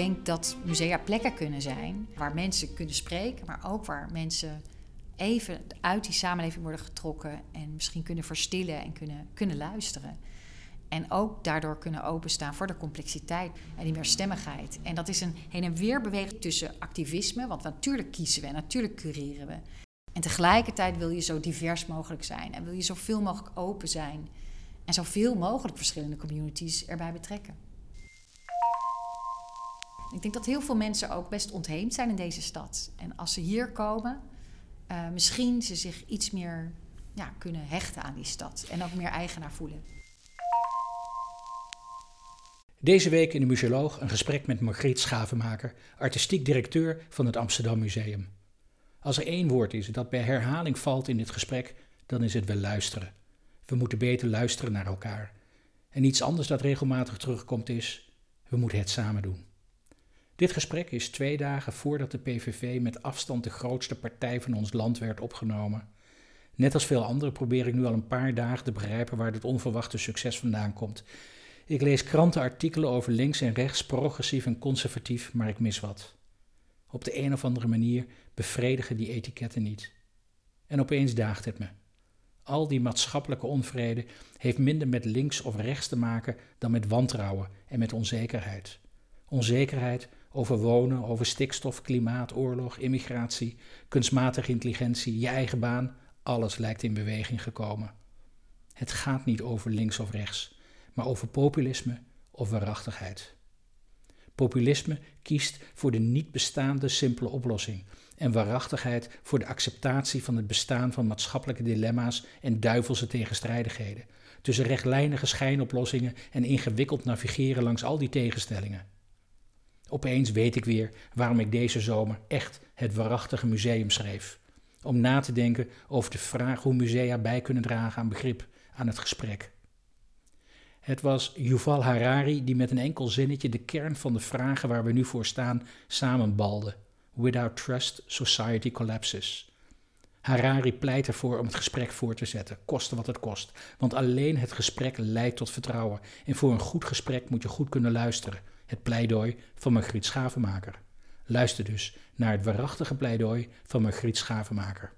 denk dat musea plekken kunnen zijn waar mensen kunnen spreken, maar ook waar mensen even uit die samenleving worden getrokken en misschien kunnen verstillen en kunnen, kunnen luisteren. En ook daardoor kunnen openstaan voor de complexiteit en die meerstemmigheid. En dat is een heen en weer beweging tussen activisme, want natuurlijk kiezen we natuurlijk cureren we. En tegelijkertijd wil je zo divers mogelijk zijn en wil je zoveel mogelijk open zijn en zoveel mogelijk verschillende communities erbij betrekken. Ik denk dat heel veel mensen ook best ontheemd zijn in deze stad. En als ze hier komen, uh, misschien ze zich iets meer ja, kunnen hechten aan die stad en ook meer eigenaar voelen. Deze week in de Museoloog een gesprek met Margriet Schavenmaker, artistiek directeur van het Amsterdam Museum. Als er één woord is dat bij herhaling valt in dit gesprek, dan is het wel luisteren. We moeten beter luisteren naar elkaar. En iets anders dat regelmatig terugkomt is, we moeten het samen doen. Dit gesprek is twee dagen voordat de PVV met afstand de grootste partij van ons land werd opgenomen. Net als veel anderen probeer ik nu al een paar dagen te begrijpen waar dit onverwachte succes vandaan komt. Ik lees krantenartikelen over links en rechts, progressief en conservatief, maar ik mis wat. Op de een of andere manier bevredigen die etiketten niet. En opeens daagt het me. Al die maatschappelijke onvrede heeft minder met links of rechts te maken dan met wantrouwen en met onzekerheid. Onzekerheid over wonen, over stikstof, klimaat, oorlog, immigratie, kunstmatige intelligentie, je eigen baan, alles lijkt in beweging gekomen. Het gaat niet over links of rechts, maar over populisme of waarachtigheid. Populisme kiest voor de niet bestaande simpele oplossing en waarachtigheid voor de acceptatie van het bestaan van maatschappelijke dilemma's en duivelse tegenstrijdigheden, tussen rechtlijnige schijnoplossingen en ingewikkeld navigeren langs al die tegenstellingen. Opeens weet ik weer waarom ik deze zomer echt het waarachtige museum schreef. Om na te denken over de vraag hoe musea bij kunnen dragen aan begrip, aan het gesprek. Het was Yuval Harari die met een enkel zinnetje de kern van de vragen waar we nu voor staan samenbalde. Without trust, society collapses. Harari pleit ervoor om het gesprek voor te zetten, koste wat het kost. Want alleen het gesprek leidt tot vertrouwen. En voor een goed gesprek moet je goed kunnen luisteren. Het pleidooi van Margriet Schavenmaker. Luister dus naar het waarachtige pleidooi van Margriet Schavenmaker.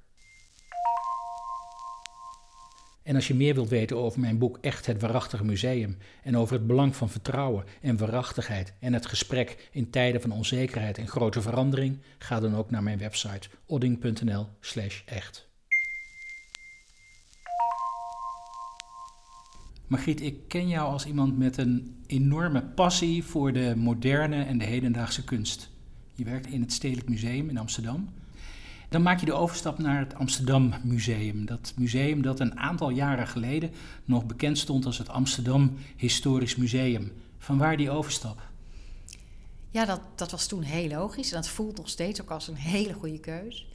En als je meer wilt weten over mijn boek Echt het Waarachtige Museum en over het belang van vertrouwen en waarachtigheid en het gesprek in tijden van onzekerheid en grote verandering, ga dan ook naar mijn website odding.nl/echt. Margriet, ik ken jou als iemand met een enorme passie voor de moderne en de hedendaagse kunst. Je werkt in het Stedelijk Museum in Amsterdam. Dan maak je de overstap naar het Amsterdam Museum. Dat museum dat een aantal jaren geleden nog bekend stond als het Amsterdam Historisch Museum. Vanwaar die overstap? Ja, dat, dat was toen heel logisch. En dat voelt nog steeds ook als een hele goede keus.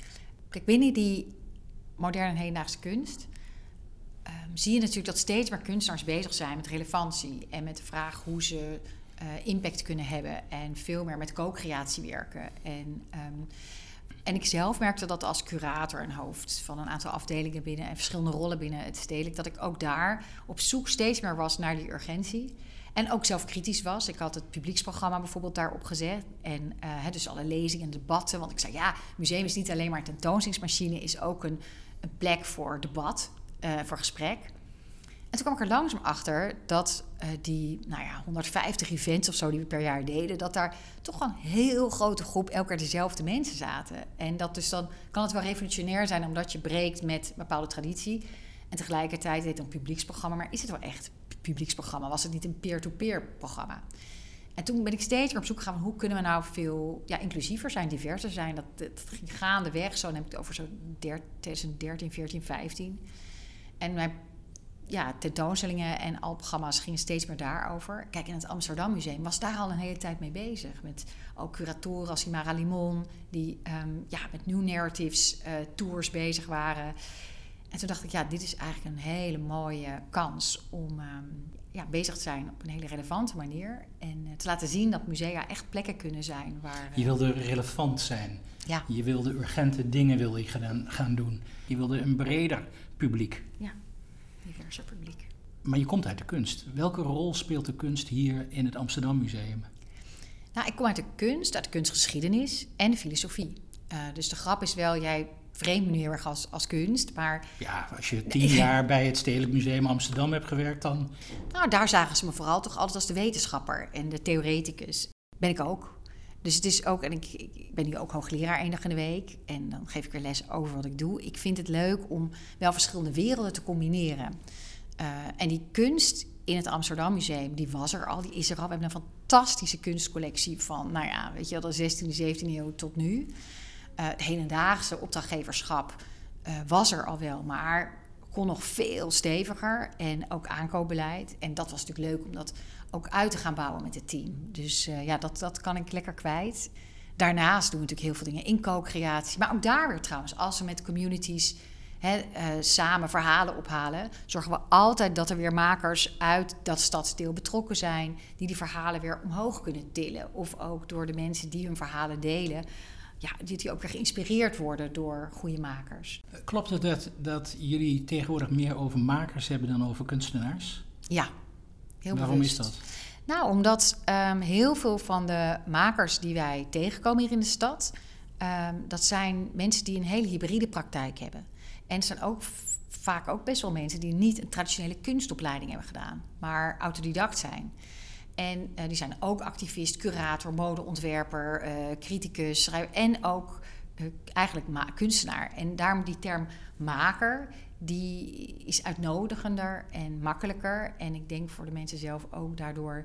Kijk, binnen die moderne en hedendaagse kunst um, zie je natuurlijk dat steeds meer kunstenaars bezig zijn met relevantie en met de vraag hoe ze uh, impact kunnen hebben en veel meer met co-creatie werken. En um, en ik zelf merkte dat als curator en hoofd van een aantal afdelingen binnen en verschillende rollen binnen het stedelijk, dat ik ook daar op zoek steeds meer was naar die urgentie. En ook zelf kritisch was. Ik had het publieksprogramma bijvoorbeeld daarop gezet. En uh, dus alle lezingen en debatten. Want ik zei, ja, museum is niet alleen maar een tentoonstellingsmachine, is ook een, een plek voor debat, uh, voor gesprek. En toen kwam ik er langzaam achter dat uh, die nou ja, 150 events of zo die we per jaar deden, dat daar toch een heel grote groep elke keer dezelfde mensen zaten. En dat dus dan kan het wel revolutionair zijn omdat je breekt met een bepaalde traditie. En tegelijkertijd heet het een publieksprogramma, maar is het wel echt publieksprogramma? Was het niet een peer-to-peer programma? En toen ben ik steeds meer op zoek gegaan hoe kunnen we nou veel ja, inclusiever zijn, diverser zijn. Dat, dat ging gaandeweg, zo dan heb ik het over zo 2013, 14, 15. En mijn ja, tentoonstellingen en al programma's gingen steeds meer daarover. Kijk, in het Amsterdam Museum was daar al een hele tijd mee bezig. Met ook curatoren als Imara Limon, die um, ja, met New Narratives uh, tours bezig waren. En toen dacht ik, ja, dit is eigenlijk een hele mooie kans om um, ja, bezig te zijn op een hele relevante manier. En uh, te laten zien dat musea echt plekken kunnen zijn waar... Uh, je wilde relevant zijn. Ja. Je wilde urgente dingen wil je gaan, gaan doen. Je wilde een breder publiek. Ja diverse publiek. Maar je komt uit de kunst. Welke rol speelt de kunst hier in het Amsterdam Museum? Nou, ik kom uit de kunst, uit de kunstgeschiedenis en de filosofie. Uh, dus de grap is wel, jij vreemd me nu heel erg als, als kunst, maar... Ja, als je tien jaar bij het Stedelijk Museum Amsterdam hebt gewerkt, dan... Nou, daar zagen ze me vooral toch altijd als de wetenschapper en de theoreticus. Ben ik ook. Dus het is ook, en ik, ik, ben nu ook hoogleraar één dag in de week. En dan geef ik er les over wat ik doe. Ik vind het leuk om wel verschillende werelden te combineren. Uh, en die kunst in het Amsterdam Museum, die was er al, die is er al. We hebben een fantastische kunstcollectie van, nou ja, weet je wel, de 16e, 17e eeuw tot nu. Uh, het hedendaagse opdrachtgeverschap uh, was er al wel, maar kon nog veel steviger. En ook aankoopbeleid. En dat was natuurlijk leuk om dat ook uit te gaan bouwen met het team. Dus uh, ja, dat, dat kan ik lekker kwijt. Daarnaast doen we natuurlijk heel veel dingen in co-creatie. Maar ook daar weer trouwens, als we met communities hè, uh, samen verhalen ophalen, zorgen we altijd dat er weer makers uit dat stadsdeel betrokken zijn, die die verhalen weer omhoog kunnen tillen. Of ook door de mensen die hun verhalen delen. Ja, die ook weer geïnspireerd worden door goede makers. Klopt het dat, dat jullie tegenwoordig meer over makers hebben dan over kunstenaars? Ja, heel Waarom is dat? Nou, omdat um, heel veel van de makers die wij tegenkomen hier in de stad, um, dat zijn mensen die een hele hybride praktijk hebben. En het zijn ook vaak ook best wel mensen die niet een traditionele kunstopleiding hebben gedaan, maar autodidact zijn. En uh, die zijn ook activist, curator, modeontwerper, uh, criticus, schrijver en ook uh, eigenlijk kunstenaar. En daarom die term maker, die is uitnodigender en makkelijker. En ik denk voor de mensen zelf ook daardoor,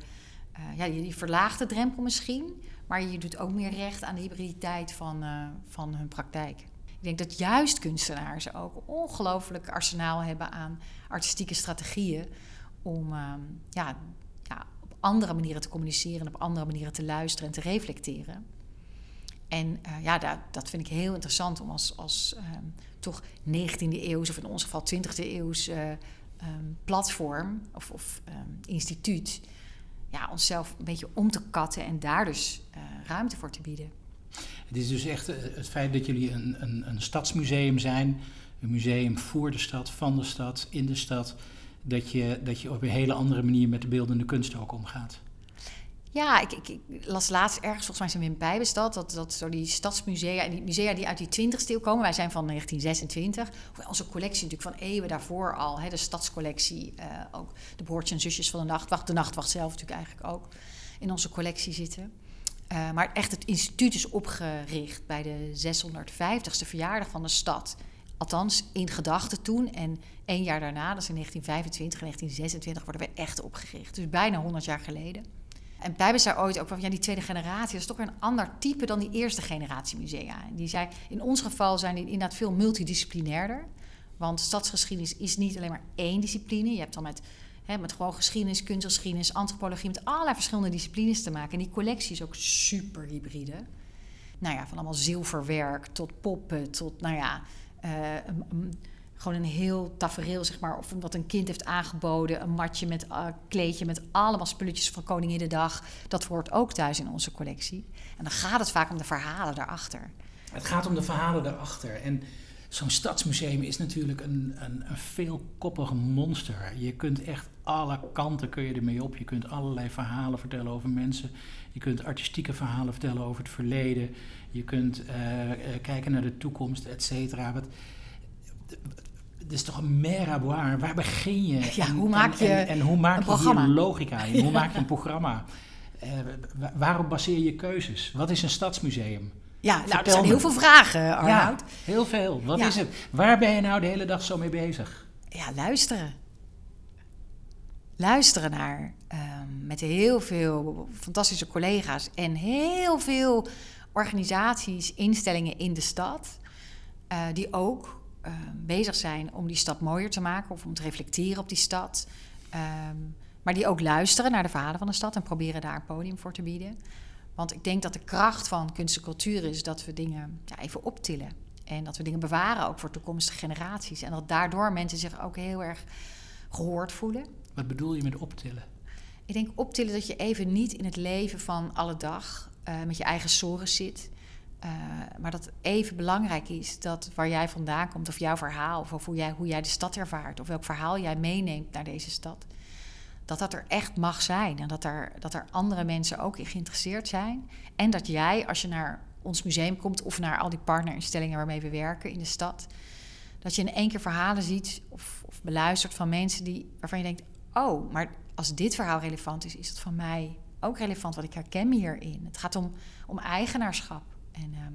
ja, je verlaagt de drempel misschien, maar je doet ook meer recht aan de hybriditeit van, van hun praktijk. Ik denk dat juist kunstenaars ook ongelooflijk arsenaal hebben aan artistieke strategieën om uh, ja, ja, op andere manieren te communiceren en op andere manieren te luisteren en te reflecteren. En uh, ja, dat, dat vind ik heel interessant om als, als um, toch 19e eeuws, of in ons geval 20e eeuws uh, um, platform of, of um, instituut, ja, onszelf een beetje om te katten en daar dus uh, ruimte voor te bieden. Het is dus echt het feit dat jullie een, een, een stadsmuseum zijn, een museum voor de stad, van de stad, in de stad, dat je, dat je op een hele andere manier met de beeldende kunst ook omgaat. Ja, ik, ik, ik, las laatst ergens, volgens mij zijn we in Bijbestad, dat, dat zo die stadsmusea en die musea die uit die 20ste eeuw komen, wij zijn van 1926, onze collectie natuurlijk van eeuwen daarvoor al, hè, de stadscollectie, uh, ook de broertjes en zusjes van de nachtwacht, de nachtwacht zelf natuurlijk eigenlijk ook, in onze collectie zitten. Uh, maar echt het instituut is opgericht bij de 650ste verjaardag van de stad. Althans, in gedachten toen. En één jaar daarna, dat is in 1925 en 1926, worden we echt opgericht. Dus bijna 100 jaar geleden. En Bijbel zei ooit ook van, ja, die tweede generatie, dat is toch weer een ander type dan die eerste generatie musea. En die zei, in ons geval zijn die inderdaad veel multidisciplinairder. Want stadsgeschiedenis is niet alleen maar één discipline. Je hebt dan met Hè, met gewoon geschiedenis, kunstgeschiedenis, antropologie, met allerlei verschillende disciplines te maken. En die collectie is ook super hybride. Nou ja, van allemaal zilverwerk tot poppen, tot nou ja, een, gewoon een heel tafereel, zeg maar. Of wat een kind heeft aangeboden, een matje met uh, kleedje met allemaal spulletjes van Koningin de Dag. Dat hoort ook thuis in onze collectie. En dan gaat het vaak om de verhalen daarachter. Het gaat om de verhalen daarachter. En zo'n stadsmuseum is natuurlijk een, een, een veelkoppig monster. Je kunt echt alle kanten kun je ermee op. Je kunt allerlei verhalen vertellen over mensen. Je kunt artistieke verhalen vertellen over het verleden. Je kunt uh, uh, kijken naar de toekomst, et cetera. Het is toch een meraboir. Waar begin je? Ja, hoe maak je en, en, en hoe maak je hier logica in? Hoe maak je een programma? Uh, waarop baseer je keuzes? Wat is een stadsmuseum? Ja, nou, Vertel er zijn me. heel veel vragen, Arnoud. Ja, heel veel. Wat ja. is het? Waar ben je nou de hele dag zo mee bezig? Ja, luisteren. Luisteren naar. Um, met heel veel fantastische collega's en heel veel organisaties, instellingen in de stad. Uh, die ook uh, bezig zijn om die stad mooier te maken of om te reflecteren op die stad. Um, maar die ook luisteren naar de verhalen van de stad en proberen daar een podium voor te bieden. Want ik denk dat de kracht van kunst en cultuur is dat we dingen ja, even optillen. En dat we dingen bewaren ook voor toekomstige generaties. En dat daardoor mensen zich ook heel erg gehoord voelen. Wat bedoel je met optillen? Ik denk optillen dat je even niet in het leven van alle dag uh, met je eigen zorgen zit. Uh, maar dat even belangrijk is dat waar jij vandaan komt, of jouw verhaal, of hoe jij, hoe jij de stad ervaart, of welk verhaal jij meeneemt naar deze stad, dat dat er echt mag zijn. En dat er, dat er andere mensen ook in geïnteresseerd zijn. En dat jij, als je naar ons museum komt of naar al die partnerinstellingen waarmee we werken in de stad, dat je in één keer verhalen ziet of, of beluistert van mensen die, waarvan je denkt: oh, maar als dit verhaal relevant is, is het van mij ook relevant, wat ik herken me hierin. Het gaat om, om eigenaarschap. En, ehm,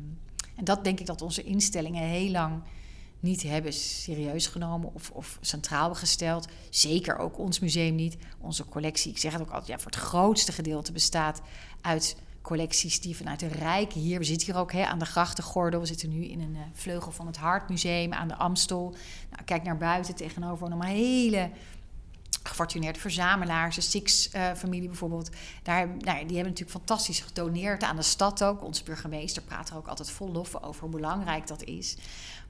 en dat denk ik dat onze instellingen heel lang niet hebben serieus genomen of, of centraal gesteld. Zeker ook ons museum niet. Onze collectie, ik zeg het ook altijd, ja, voor het grootste gedeelte bestaat uit collecties die vanuit de Rijk hier, we zitten hier ook hè, aan de grachtengordel, we zitten nu in een uh, vleugel van het Hartmuseum aan de Amstel. Nou, kijk naar buiten tegenover nog maar hele gefortuneerde verzamelaars, de Six-familie bijvoorbeeld. Daar, nou, die hebben natuurlijk fantastisch gedoneerd aan de stad ook. Onze burgemeester praat er ook altijd vol lof over hoe belangrijk dat is.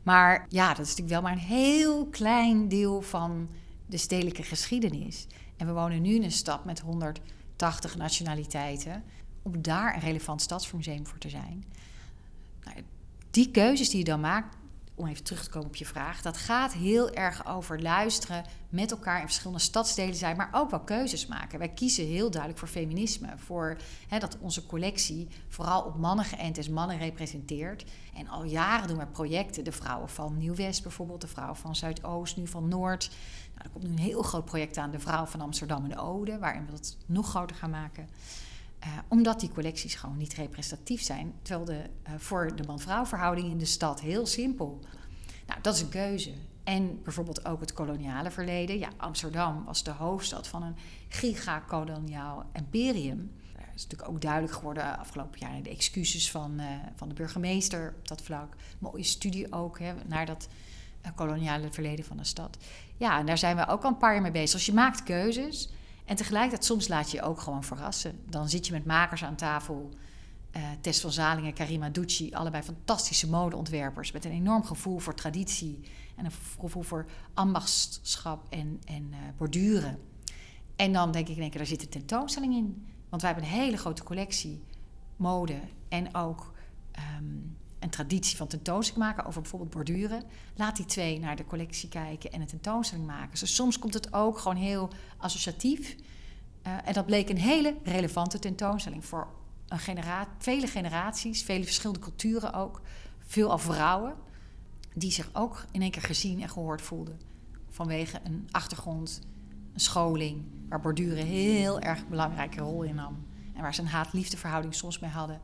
Maar ja, dat is natuurlijk wel maar een heel klein deel van de stedelijke geschiedenis. En we wonen nu in een stad met 180 nationaliteiten. Om daar een relevant stadsmuseum voor te zijn. Nou, die keuzes die je dan maakt, om even terug te komen op je vraag, dat gaat heel erg over luisteren, met elkaar in verschillende stadsdelen zijn, maar ook wel keuzes maken. Wij kiezen heel duidelijk voor feminisme, voor hè, dat onze collectie vooral op mannen geënt is, mannen representeert. En al jaren doen we projecten, de vrouwen van Nieuw-West bijvoorbeeld, de vrouwen van Zuidoost, nu van Noord. Nou, er komt nu een heel groot project aan, de vrouwen van Amsterdam en de Ode, waarin we dat nog groter gaan maken. Uh, omdat die collecties gewoon niet representatief zijn. Terwijl de, uh, voor de man-vrouw verhouding in de stad heel simpel. Nou, dat is een keuze. En bijvoorbeeld ook het koloniale verleden. Ja, Amsterdam was de hoofdstad van een gigakoloniaal imperium. Dat is natuurlijk ook duidelijk geworden afgelopen jaar de excuses van, uh, van de burgemeester op dat vlak. Mooie studie ook hè, naar dat koloniale verleden van de stad. Ja, en daar zijn we ook al een paar jaar mee bezig. Dus je maakt keuzes. En tegelijkertijd, soms laat je je ook gewoon verrassen. Dan zit je met makers aan tafel. Uh, Tess van Zalingen, Karima Ducci, allebei fantastische modeontwerpers met een enorm gevoel voor traditie en een gevoel voor ambachtschap en, en uh, borduren. En dan denk ik, denk ik, daar zit een tentoonstelling in. Want wij hebben een hele grote collectie mode en ook um, een traditie van tentoonstelling maken over bijvoorbeeld borduren. Laat die twee naar de collectie kijken en een tentoonstelling maken. Dus soms komt het ook gewoon heel associatief. Uh, en dat bleek een hele relevante tentoonstelling voor een vele generaties, vele verschillende culturen ook. Veel vrouwen die zich ook in één keer gezien en gehoord voelden. Vanwege een achtergrond, een scholing, waar borduren heel erg belangrijke rol in nam. En waar ze een haat-liefdeverhouding soms mee hadden.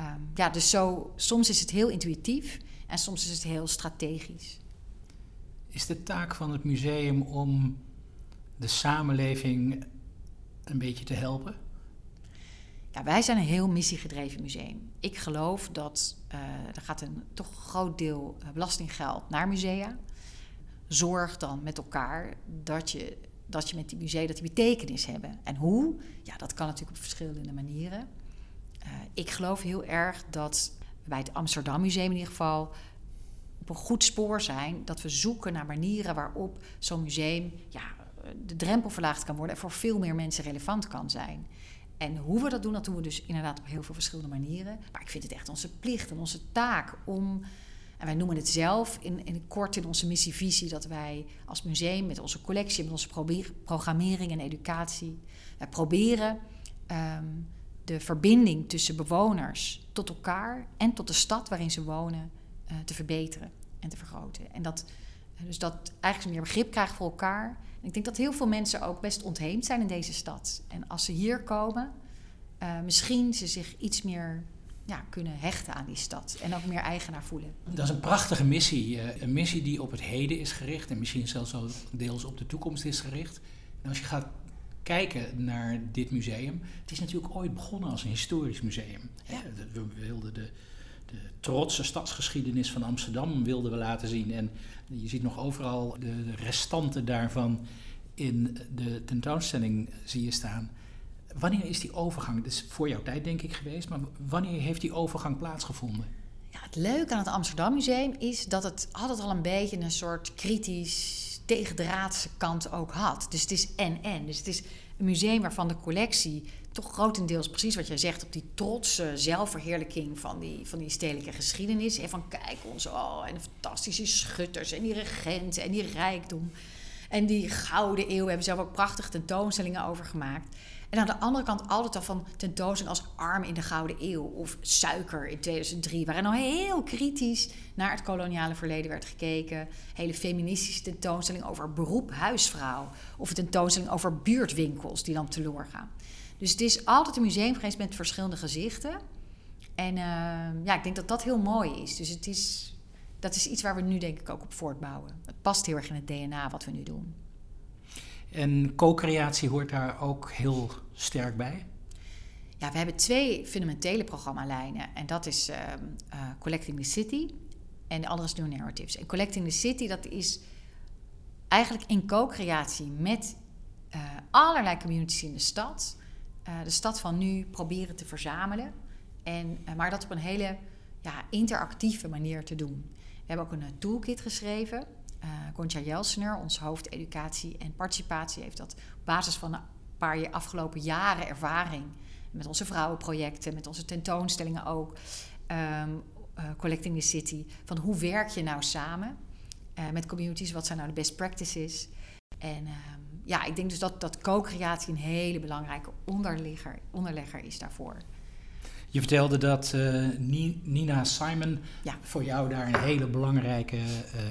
Um, ja, dus zo, soms is het heel intuïtief en soms is het heel strategisch. Is de taak van het museum om de samenleving een beetje te helpen? Ja, wij zijn een heel missiegedreven museum. Ik geloof dat uh, er gaat een toch groot deel eh, belastinggeld naar musea. Zorg dan met elkaar dat je, dat je met die musea dat die betekenis hebben. En hoe? Ja, dat kan natuurlijk op verschillende manieren. Uh, ik geloof heel erg dat bij het Amsterdam Museum in ieder geval op een goed spoor zijn dat we zoeken naar manieren waarop zo'n museum ja, de drempel verlaagd kan worden en voor veel meer mensen relevant kan zijn. En hoe we dat doen, dat doen we dus inderdaad op heel veel verschillende manieren. Maar ik vind het echt onze plicht en onze taak om. En wij noemen het zelf in, in kort in onze missievisie dat wij als museum met onze collectie, met onze programmering en educatie, wij proberen um, de verbinding tussen bewoners tot elkaar en tot de stad waarin ze wonen uh, te verbeteren en te vergroten. En dat, dus dat eigenlijk meer begrip krijgen voor elkaar. Ik denk dat heel veel mensen ook best ontheemd zijn in deze stad. En als ze hier komen, uh, misschien ze zich iets meer ja, kunnen hechten aan die stad en ook meer eigenaar voelen. Dat is een prachtige missie. Een missie die op het heden is gericht en misschien zelfs ook deels op de toekomst is gericht. En als je gaat kijken naar dit museum. Het is natuurlijk ooit begonnen als een historisch museum. Ja. We wilden de, de trotse stadsgeschiedenis van Amsterdam wilden we laten zien. En je ziet nog overal de, de restanten daarvan in de tentoonstelling zie je staan. Wanneer is die overgang, dat is voor jouw tijd denk ik geweest, maar wanneer heeft die overgang plaatsgevonden? Ja, het leuke aan het Amsterdam Museum is dat het altijd al een beetje een soort kritisch tegendraadse kant ook had. Dus het is en-en. Dus het is een museum waarvan de collectie toch grotendeels precies wat jij zegt... op die trotse zelfverheerlijking van die, van die stedelijke geschiedenis. En van kijk ons, oh, en de fantastische schutters en die regenten en die rijkdom. En die gouden eeuw hebben ze zelf ook prachtige tentoonstellingen over gemaakt. En aan de andere kant altijd al van tentoonstellingen als Arm in de Gouden Eeuw of Suiker in 2003, waarin al heel kritisch naar het koloniale verleden werd gekeken. Hele feministische tentoonstelling over beroep huisvrouw of een tentoonstelling over buurtwinkels die dan teloor gaan. Dus het is altijd een museum geweest met verschillende gezichten. En uh, ja, ik denk dat dat heel mooi is. Dus het is, dat is iets waar we nu denk ik ook op voortbouwen. Het past heel erg in het DNA wat we nu doen. En co-creatie hoort daar ook heel sterk bij? Ja, we hebben twee fundamentele programmalijnen. En dat is uh, uh, Collecting the City en de andere is New Narratives. En Collecting the City, dat is eigenlijk in co-creatie met uh, allerlei communities in de stad. de stad van nu proberen te verzamelen. En, maar dat op een hele ja, interactieve manier te doen. We hebben ook een toolkit geschreven. Uh, Gonja Jelsener, ons hoofd educatie en participatie, heeft dat op basis van een paar jaar afgelopen jaren ervaring met onze vrouwenprojecten, met onze tentoonstellingen ook, um, uh, Collecting the City, van hoe werk je nou samen uh, met communities, wat zijn nou de best practices. En um, ja, ik denk dus dat, dat co-creatie een hele belangrijke onderligger, onderlegger is daarvoor. Je vertelde dat uh, Nina Simon ja. voor jou daar een hele belangrijke uh,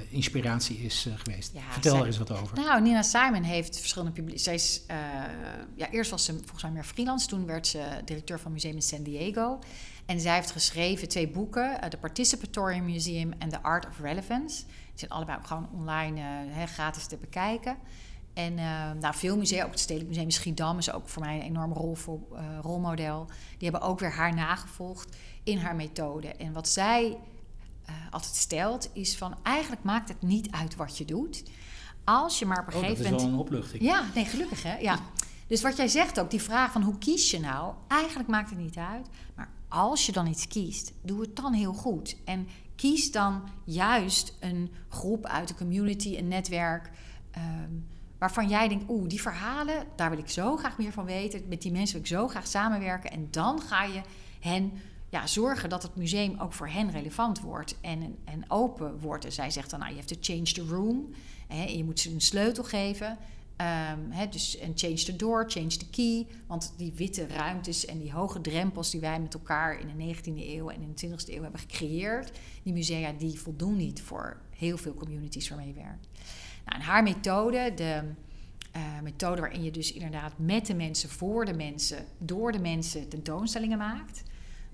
inspiratie is uh, geweest. Ja, Vertel zij, er eens wat over. Nou, Nina Simon heeft verschillende is, ja, eerst was ze volgens mij meer freelance. Toen werd ze directeur van museum in San Diego. En zij heeft geschreven twee boeken: The Participatory Museum en The Art of Relevance. Die zijn allebei ook gewoon online gratis te bekijken. En uh, nou, veel musea, ook het Stedelijk Museum Schiedam is ook voor mij een enorm rol voor, uh, rolmodel. Die hebben ook weer haar nagevolgd in haar methode. En wat zij uh, altijd stelt is van eigenlijk maakt het niet uit wat je doet. Als je maar op een oh, gegeven moment... dat is wel een opluchting. Ja, nee, gelukkig hè. Ja. Dus wat jij zegt ook, die vraag van hoe kies je nou? Eigenlijk maakt het niet uit. Maar als je dan iets kiest, doe het dan heel goed. En kies dan juist een groep uit de community, een netwerk... Um, waarvan jij denkt, oeh, die verhalen, daar wil ik zo graag meer van weten. Met die mensen wil ik zo graag samenwerken. En dan ga je hen ja, zorgen dat het museum ook voor hen relevant wordt en, en open wordt. En zij zegt dan, nou, je hebt to change the room. Hè, je moet ze een sleutel geven. Um, hè, dus en change the door, change the key. Want die witte ruimtes en die hoge drempels die wij met elkaar in de 19e eeuw en in de 20e eeuw hebben gecreëerd, die musea die voldoen niet voor heel veel communities waarmee je werkt. Nou, haar methode, de uh, methode waarin je dus inderdaad met de mensen, voor de mensen, door de mensen tentoonstellingen maakt.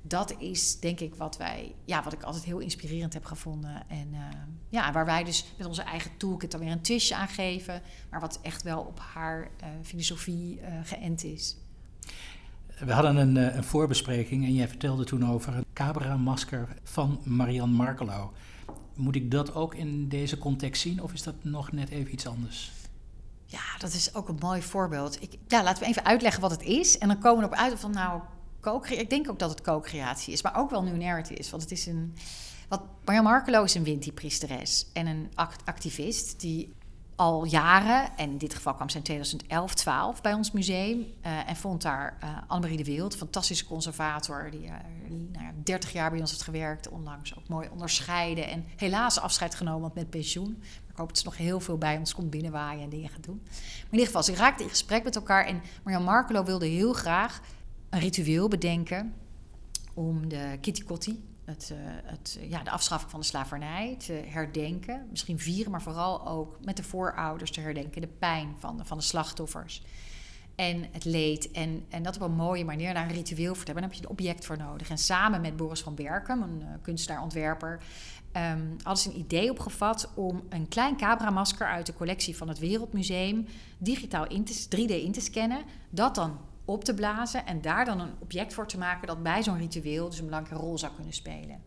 Dat is denk ik wat wij, ja, wat ik altijd heel inspirerend heb gevonden. En uh, ja, waar wij dus met onze eigen toolkit dan weer een twistje aan geven. Maar wat echt wel op haar uh, filosofie geënt is. We hadden een, een, voorbespreking en jij vertelde toen over het Cabra-masker van Marianne Markelau. Moet ik dat ook in deze context zien of is dat nog net even iets anders? Ja, dat is ook een mooi voorbeeld. Ik, ja, laten we even uitleggen wat het is. En dan komen we erop uit van nou, co-creatie. Ik denk ook dat het co-creatie is, maar ook wel new narrative is. Want het is een. Wat, Marjan Markelo is een Winti-priesteres en een activist die al jaren, en in dit geval kwam ze in 2011, 12 bij ons museum. Uh, en vond daar uh, Annemarie de Wild, fantastische conservator, die uh, nou ja, 30 jaar bij ons heeft gewerkt, onlangs ook mooi onderscheiden. En helaas afscheid genomen met pensioen. Ik hoop dat ze nog heel veel bij ons komt binnenwaaien en dingen gaat doen. Maar in ieder geval, ze raakten in gesprek met elkaar. En Marjan Markelo wilde heel graag een ritueel bedenken om de Kitty Kotti, het, uh, het, ja, de afschaffing van de slavernij te herdenken. Misschien vieren, maar vooral ook met de voorouders te herdenken. De pijn van de, van de slachtoffers. En het leed. En, en dat op een mooie manier naar een ritueel voor te hebben. Daar heb je een object voor nodig. En samen met Boris van Berkem, een uh, kunstenaar-ontwerper... Um, hadden ze een idee opgevat om een klein cabramasker uit de collectie van het Wereldmuseum digitaal in te, 3D in te scannen. Dat dan op te blazen en daar dan een object voor te maken dat bij zo'n ritueel dus een belangrijke rol zou kunnen spelen.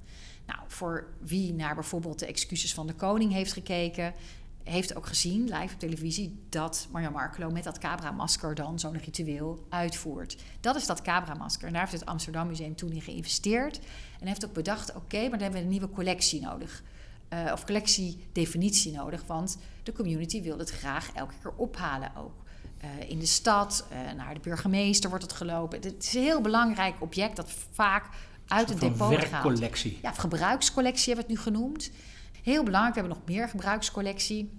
Nou, voor wie naar bijvoorbeeld de excuses van de koning heeft gekeken, heeft ook gezien live op televisie dat Marjan Markelo met dat Cabra-masker dan zo'n ritueel uitvoert. Dat is dat Cabra-masker. En daar heeft het Amsterdam Museum toen in geïnvesteerd. En heeft ook bedacht: oké, maar dan hebben we een nieuwe collectie nodig. Uh, of collectiedefinitie nodig, want de community wil het graag elke keer ophalen ook. Uh, in de stad, uh, naar de burgemeester wordt het gelopen. Het is een heel belangrijk object dat vaak uit het depot gaat. werkcollectie. Ja, gebruikscollectie hebben we het nu genoemd. Heel belangrijk, we hebben nog meer gebruikscollectie.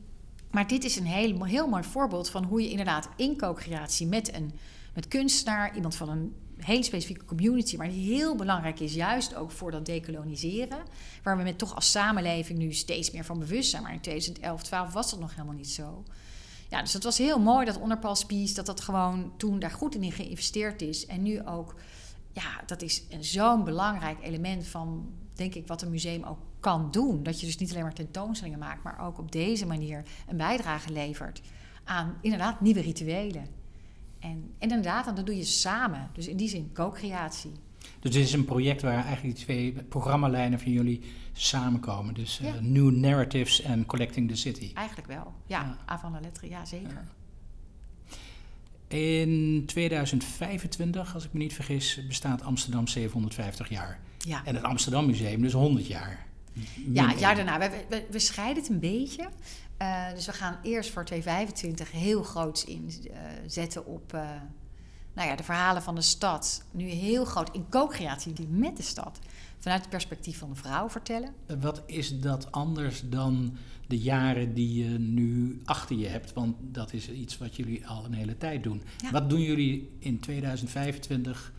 Maar dit is een heel, heel mooi voorbeeld van hoe je inderdaad in co-creatie met een met kunstenaar, iemand van een hele specifieke community, maar die heel belangrijk is, juist ook voor dat decoloniseren. Waar we met toch als samenleving nu steeds meer van bewust zijn. Maar in 2011, 12 was dat nog helemaal niet zo. Ja, dus het was heel mooi dat onderpaspies, dat dat gewoon toen daar goed in geïnvesteerd is. En nu ook, ja, dat is zo'n belangrijk element van, denk ik, wat een museum ook kan doen. Dat je dus niet alleen maar tentoonstellingen maakt, maar ook op deze manier een bijdrage levert aan inderdaad nieuwe rituelen. En, en inderdaad, dat doe je samen. Dus in die zin, co-creatie. Dus dit is een project waar eigenlijk die twee programmalijnen van jullie samenkomen. Dus ja. uh, New Narratives en Collecting the City. Eigenlijk wel, ja. ja. Avant la lettre, ja zeker. In 2025, als ik me niet vergis, bestaat Amsterdam 750 jaar. Ja. En het Amsterdam Museum dus 100 jaar. Ja, het jaar daarna. We, we, we, scheiden het een beetje. Uh, dus we gaan eerst voor 2025 heel groots inzetten uh, op nou ja, de verhalen van de stad. Nu heel groot in co-creatie met de stad. Vanuit het perspectief van de vrouw vertellen. Wat is dat anders dan de jaren die je nu achter je hebt? Want dat is iets wat jullie al een hele tijd doen. Ja. Wat doen jullie in 2025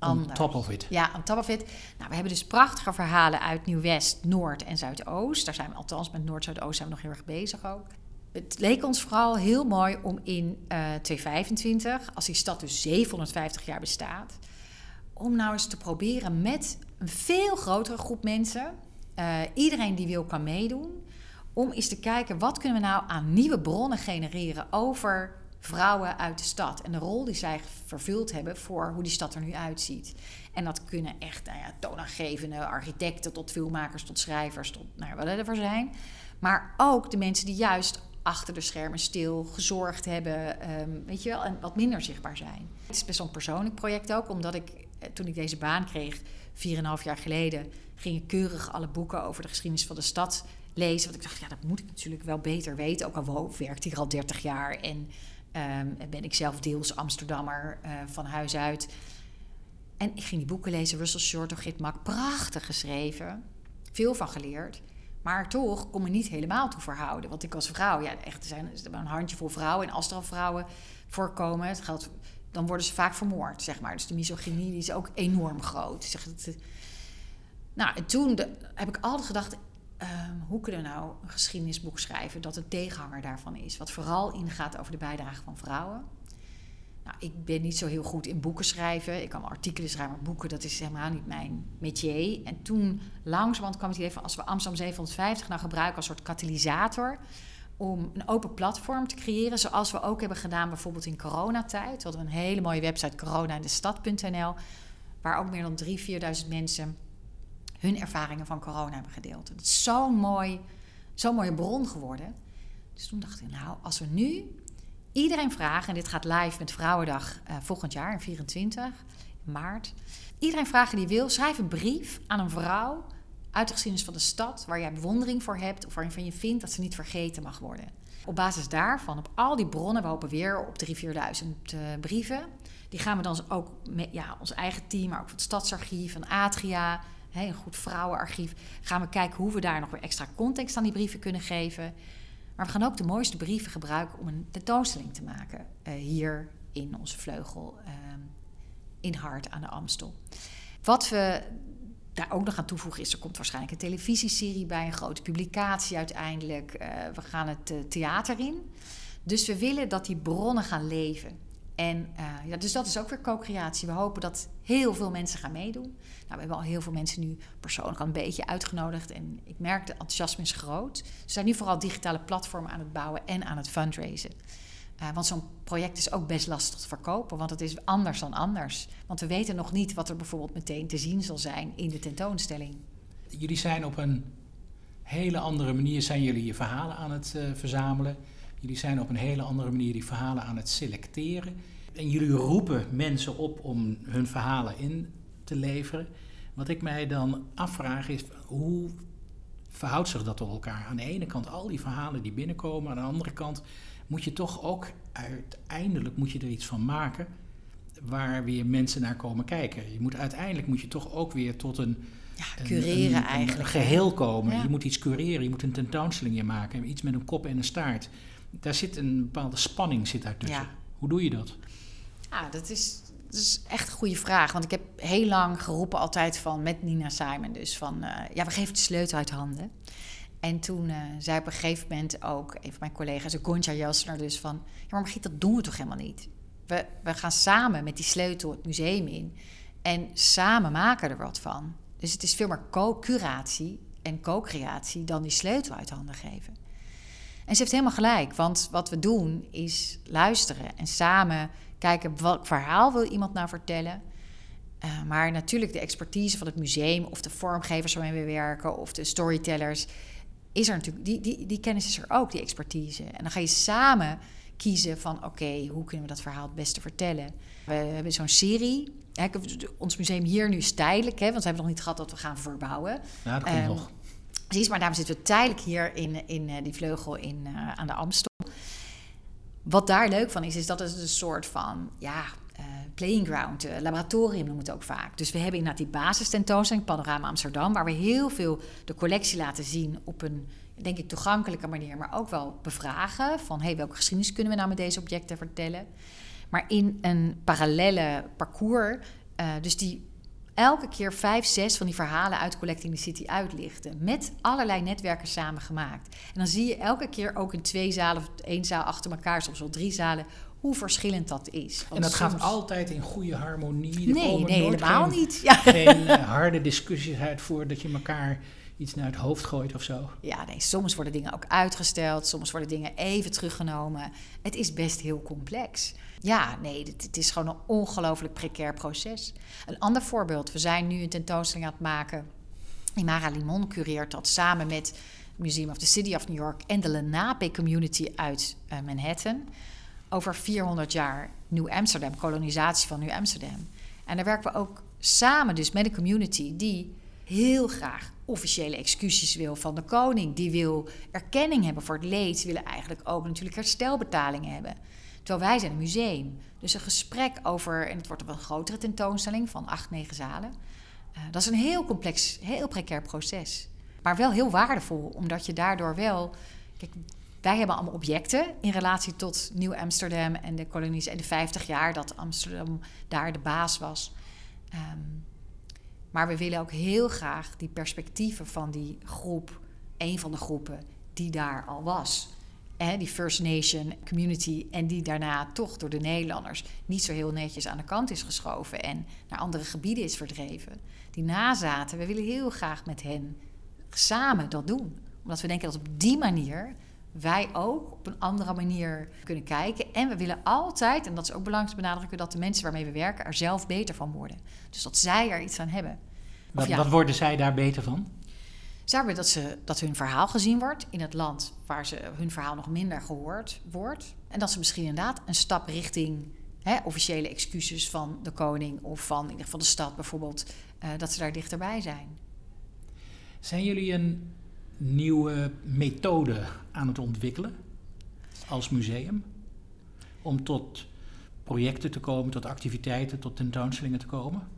On top of it. Ja, on top of it. Nou, we hebben dus prachtige verhalen uit Nieuw-West, Noord en Zuidoost. Daar zijn we althans met Noord, Zuidoost zijn we nog heel erg bezig ook. Het leek ons vooral heel mooi om in uh, eh, 2025, als die stad dus 750 jaar bestaat, om nou eens te proberen met een veel grotere groep mensen, uh, iedereen die wil kan meedoen, om eens te kijken wat kunnen we nou aan nieuwe bronnen genereren over vrouwen uit de stad en de rol die zij vervuld hebben voor hoe die stad er nu uitziet. En dat kunnen echt nou ja, toonaangevende architecten tot filmmakers, tot schrijvers, tot nou, wat er zijn. Maar ook de mensen die juist achter de schermen stil gezorgd hebben, um, weet je wel, en wat minder zichtbaar zijn. Het is best wel een persoonlijk project ook, omdat ik eh, toen ik deze baan kreeg, 4,5 jaar geleden, ging ik keurig alle boeken over de geschiedenis van de stad lezen. Want ik dacht, ja, dat moet ik natuurlijk wel beter weten. Ook al werkt hier al 30 jaar en Um, ben ik zelf deels Amsterdammer uh, van huis uit. En ik ging die boeken lezen, Russell Short door Git Mak. Prachtig geschreven. Veel van geleerd. Maar toch kon me niet helemaal toe verhouden. Want ik als vrouw, ja, echt, er zijn een handjevol vrouwen. En als er al vrouwen voorkomen, het geldt, dan worden ze vaak vermoord, zeg maar. Dus de misogynie is ook enorm groot. Zeg, het, nou, en toen heb ik altijd gedacht, Ehm, hoe kunnen we nou een geschiedenisboek schrijven dat een tegenhanger daarvan is? Wat vooral ingaat over de bijdrage van vrouwen. Nou, ik ben niet zo heel goed in boeken schrijven. Ik kan artikelen schrijven, maar boeken, dat is helemaal niet mijn métier. En toen langzamerhand kwam het idee van... als we Amsterdam 750 nou gebruiken als soort katalysator... om een open platform te creëren, zoals we ook hebben gedaan bijvoorbeeld in coronatijd. We hadden een hele mooie website, corona-in-de-stad.nl... waar ook meer dan 3.000, 4.000 mensen hun ervaringen van corona hebben gedeeld. Het is zo'n mooi, zo'n mooie bron geworden. Dus toen dacht ik, nou, als we nu iedereen vragen, en dit gaat live met Vrouwendag uh, volgend jaar, in 24 maart. Iedereen vragen die wil, schrijf een brief aan een vrouw uit de geschiedenis van de stad, waar jij bewondering voor hebt of waarvan je vindt dat ze niet vergeten mag worden. Op basis daarvan, op al die bronnen, we hopen weer op 3.000, 4.000 uh, brieven. Die gaan we dan ook met ja, ons eigen team, maar ook het Stadsarchief, van Atria, een goed vrouwenarchief, gaan we kijken hoe we daar nog weer extra context aan die brieven kunnen geven. Maar we gaan ook de mooiste brieven gebruiken om een tentoonstelling te maken uh, hier in onze vleugel uh, in Hart aan de Amstel. Wat we daar ook nog aan toevoegen is, er komt waarschijnlijk een televisieserie bij, een grote publicatie uiteindelijk. Uh, we gaan het theater in. Dus we willen dat die bronnen gaan leven. En uh, ja, dus dat is ook weer co-creatie. We hopen dat heel veel mensen gaan meedoen. Nou, we hebben al heel veel mensen nu persoonlijk al een beetje uitgenodigd. En ik merk, de enthousiasme is groot. Ze zijn nu vooral digitale platformen aan het bouwen en aan het fundraisen. Uh, want zo'n project is ook best lastig te verkopen, want het is anders dan anders. Want we weten nog niet wat er bijvoorbeeld meteen te zien zal zijn in de tentoonstelling. Jullie zijn op een hele andere manier zijn jullie je verhalen aan het uh, verzamelen. Jullie zijn op een hele andere manier die verhalen aan het selecteren. En jullie roepen mensen op om hun verhalen in te leveren. Wat ik mij dan afvraag is, hoe verhoudt zich dat tot elkaar? Aan de ene kant al die verhalen die binnenkomen, aan de andere kant moet je toch ook uiteindelijk moet je er iets van maken waar weer mensen naar komen kijken. Je moet, uiteindelijk moet je toch ook weer tot een, ja, cureren eigenlijk. Een geheel komen. Je moet iets cureren, je moet een tentoonstelling maken, iets met een kop en een staart. Daar zit een bepaalde spanning zit daartussen. Ja. Hoe doe je dat? Ja, dat is, dat is echt een goede vraag. Want ik heb heel lang geroepen altijd van, met Nina Simon dus, van... eh, ja, we geven de sleutel uit handen. En toen eh, zei op een gegeven moment ook een van mijn collega's, Gonja Jasner, dus van... Ja, maar Margriet, dat doen we toch helemaal niet? We, we gaan samen met die sleutel het museum in. En samen maken er wat van. Dus het is veel meer co-curatie en co-creatie dan die sleutel uit handen geven. En ze heeft helemaal gelijk, want wat we doen is luisteren en samen kijken welk verhaal wil iemand nou vertellen. Uh, maar natuurlijk de expertise van het museum of de vormgevers waarmee we werken of de storytellers is er natuurlijk, die, die, die kennis is er ook, die expertise. En dan ga je samen kiezen van oké, hoe kunnen we dat verhaal het beste vertellen. We hebben zo'n serie. Ons museum hier nu is tijdelijk, hè, want we hebben nog niet gehad dat we gaan verbouwen. Ja, dat komt um, nog. Precies, maar daarom zitten we tijdelijk hier in, in uh, die vleugel in, uh, aan de Amstel. Wat daar leuk van is, is dat het een soort van ja, uh, playing ground, laboratorium noemen we het ook vaak. Dus we hebben inderdaad die basistentoonstelling, Panorama Amsterdam, waar we heel veel de collectie laten zien op een, denk ik, toegankelijke manier, maar ook wel bevragen van hey, welke geschiedenis kunnen we nou met deze objecten vertellen. Maar in een parallele parcours, dus die elke keer vijf, zes van die verhalen uit Collecting the City uitlichten. Met allerlei netwerken samengemaakt. En dan zie je elke keer ook in twee zalen of één zaal achter elkaar, soms wel drie zalen, hoe verschillend dat is. Want en dat soms... gaat altijd in goede harmonie. Er nee, nee, helemaal geen, niet. Ja. Geen uh, harde discussies uit voor dat je elkaar iets naar het hoofd gooit of zo. Ja, nee, soms worden dingen ook uitgesteld, soms worden dingen even teruggenomen. Het is best heel complex. Ja, nee, het, het is gewoon een ongelooflijk precair proces. Een ander voorbeeld, we zijn nu een tentoonstelling aan het maken. Imara Limon cureert dat samen met Museum of the City of New York en de Lenape Community uit uh, Manhattan. Over 400 jaar Nieuw Amsterdam, kolonisatie van Nieuw Amsterdam. En daar werken we ook samen dus met een community die heel graag officiële excuses wil van de koning. Die wil erkenning hebben voor het leed. Ze willen eigenlijk ook natuurlijk herstelbetalingen hebben. Terwijl wij zijn een museum. Dus een gesprek over, en het wordt een grotere tentoonstelling van acht, negen zalen. Uh, dat is een heel complex, heel precair proces. Maar wel heel waardevol, omdat je daardoor wel. Kijk, wij hebben allemaal objecten in relatie tot Nieuw Amsterdam en de kolonies en de 50 jaar dat Amsterdam daar de baas was. Um, maar we willen ook heel graag die perspectieven van die groep, een van de groepen die daar al was. Hè, die First Nation community en die daarna toch door de Nederlanders niet zo heel netjes aan de kant is geschoven en naar andere gebieden is verdreven. Die nazaten, we willen heel graag met hen samen dat doen. Omdat we denken dat op die manier wij ook op een andere manier kunnen kijken. En we willen altijd, en dat is ook belangrijk te benadrukken, dat de mensen waarmee we werken er zelf beter van worden. Dus dat zij er iets aan hebben. Wat, ja, wat worden zij daar beter van? Zij hebben dat, ze, dat hun verhaal gezien wordt in het land waar ze, hun verhaal nog minder gehoord wordt. En dat ze misschien inderdaad een stap richting hè, officiële excuses van de koning of van in ieder geval de stad bijvoorbeeld, uh, dat ze daar dichterbij zijn. Zijn jullie een nieuwe methode aan het ontwikkelen als museum om tot projecten te komen, tot activiteiten, tot tentoonstellingen te komen?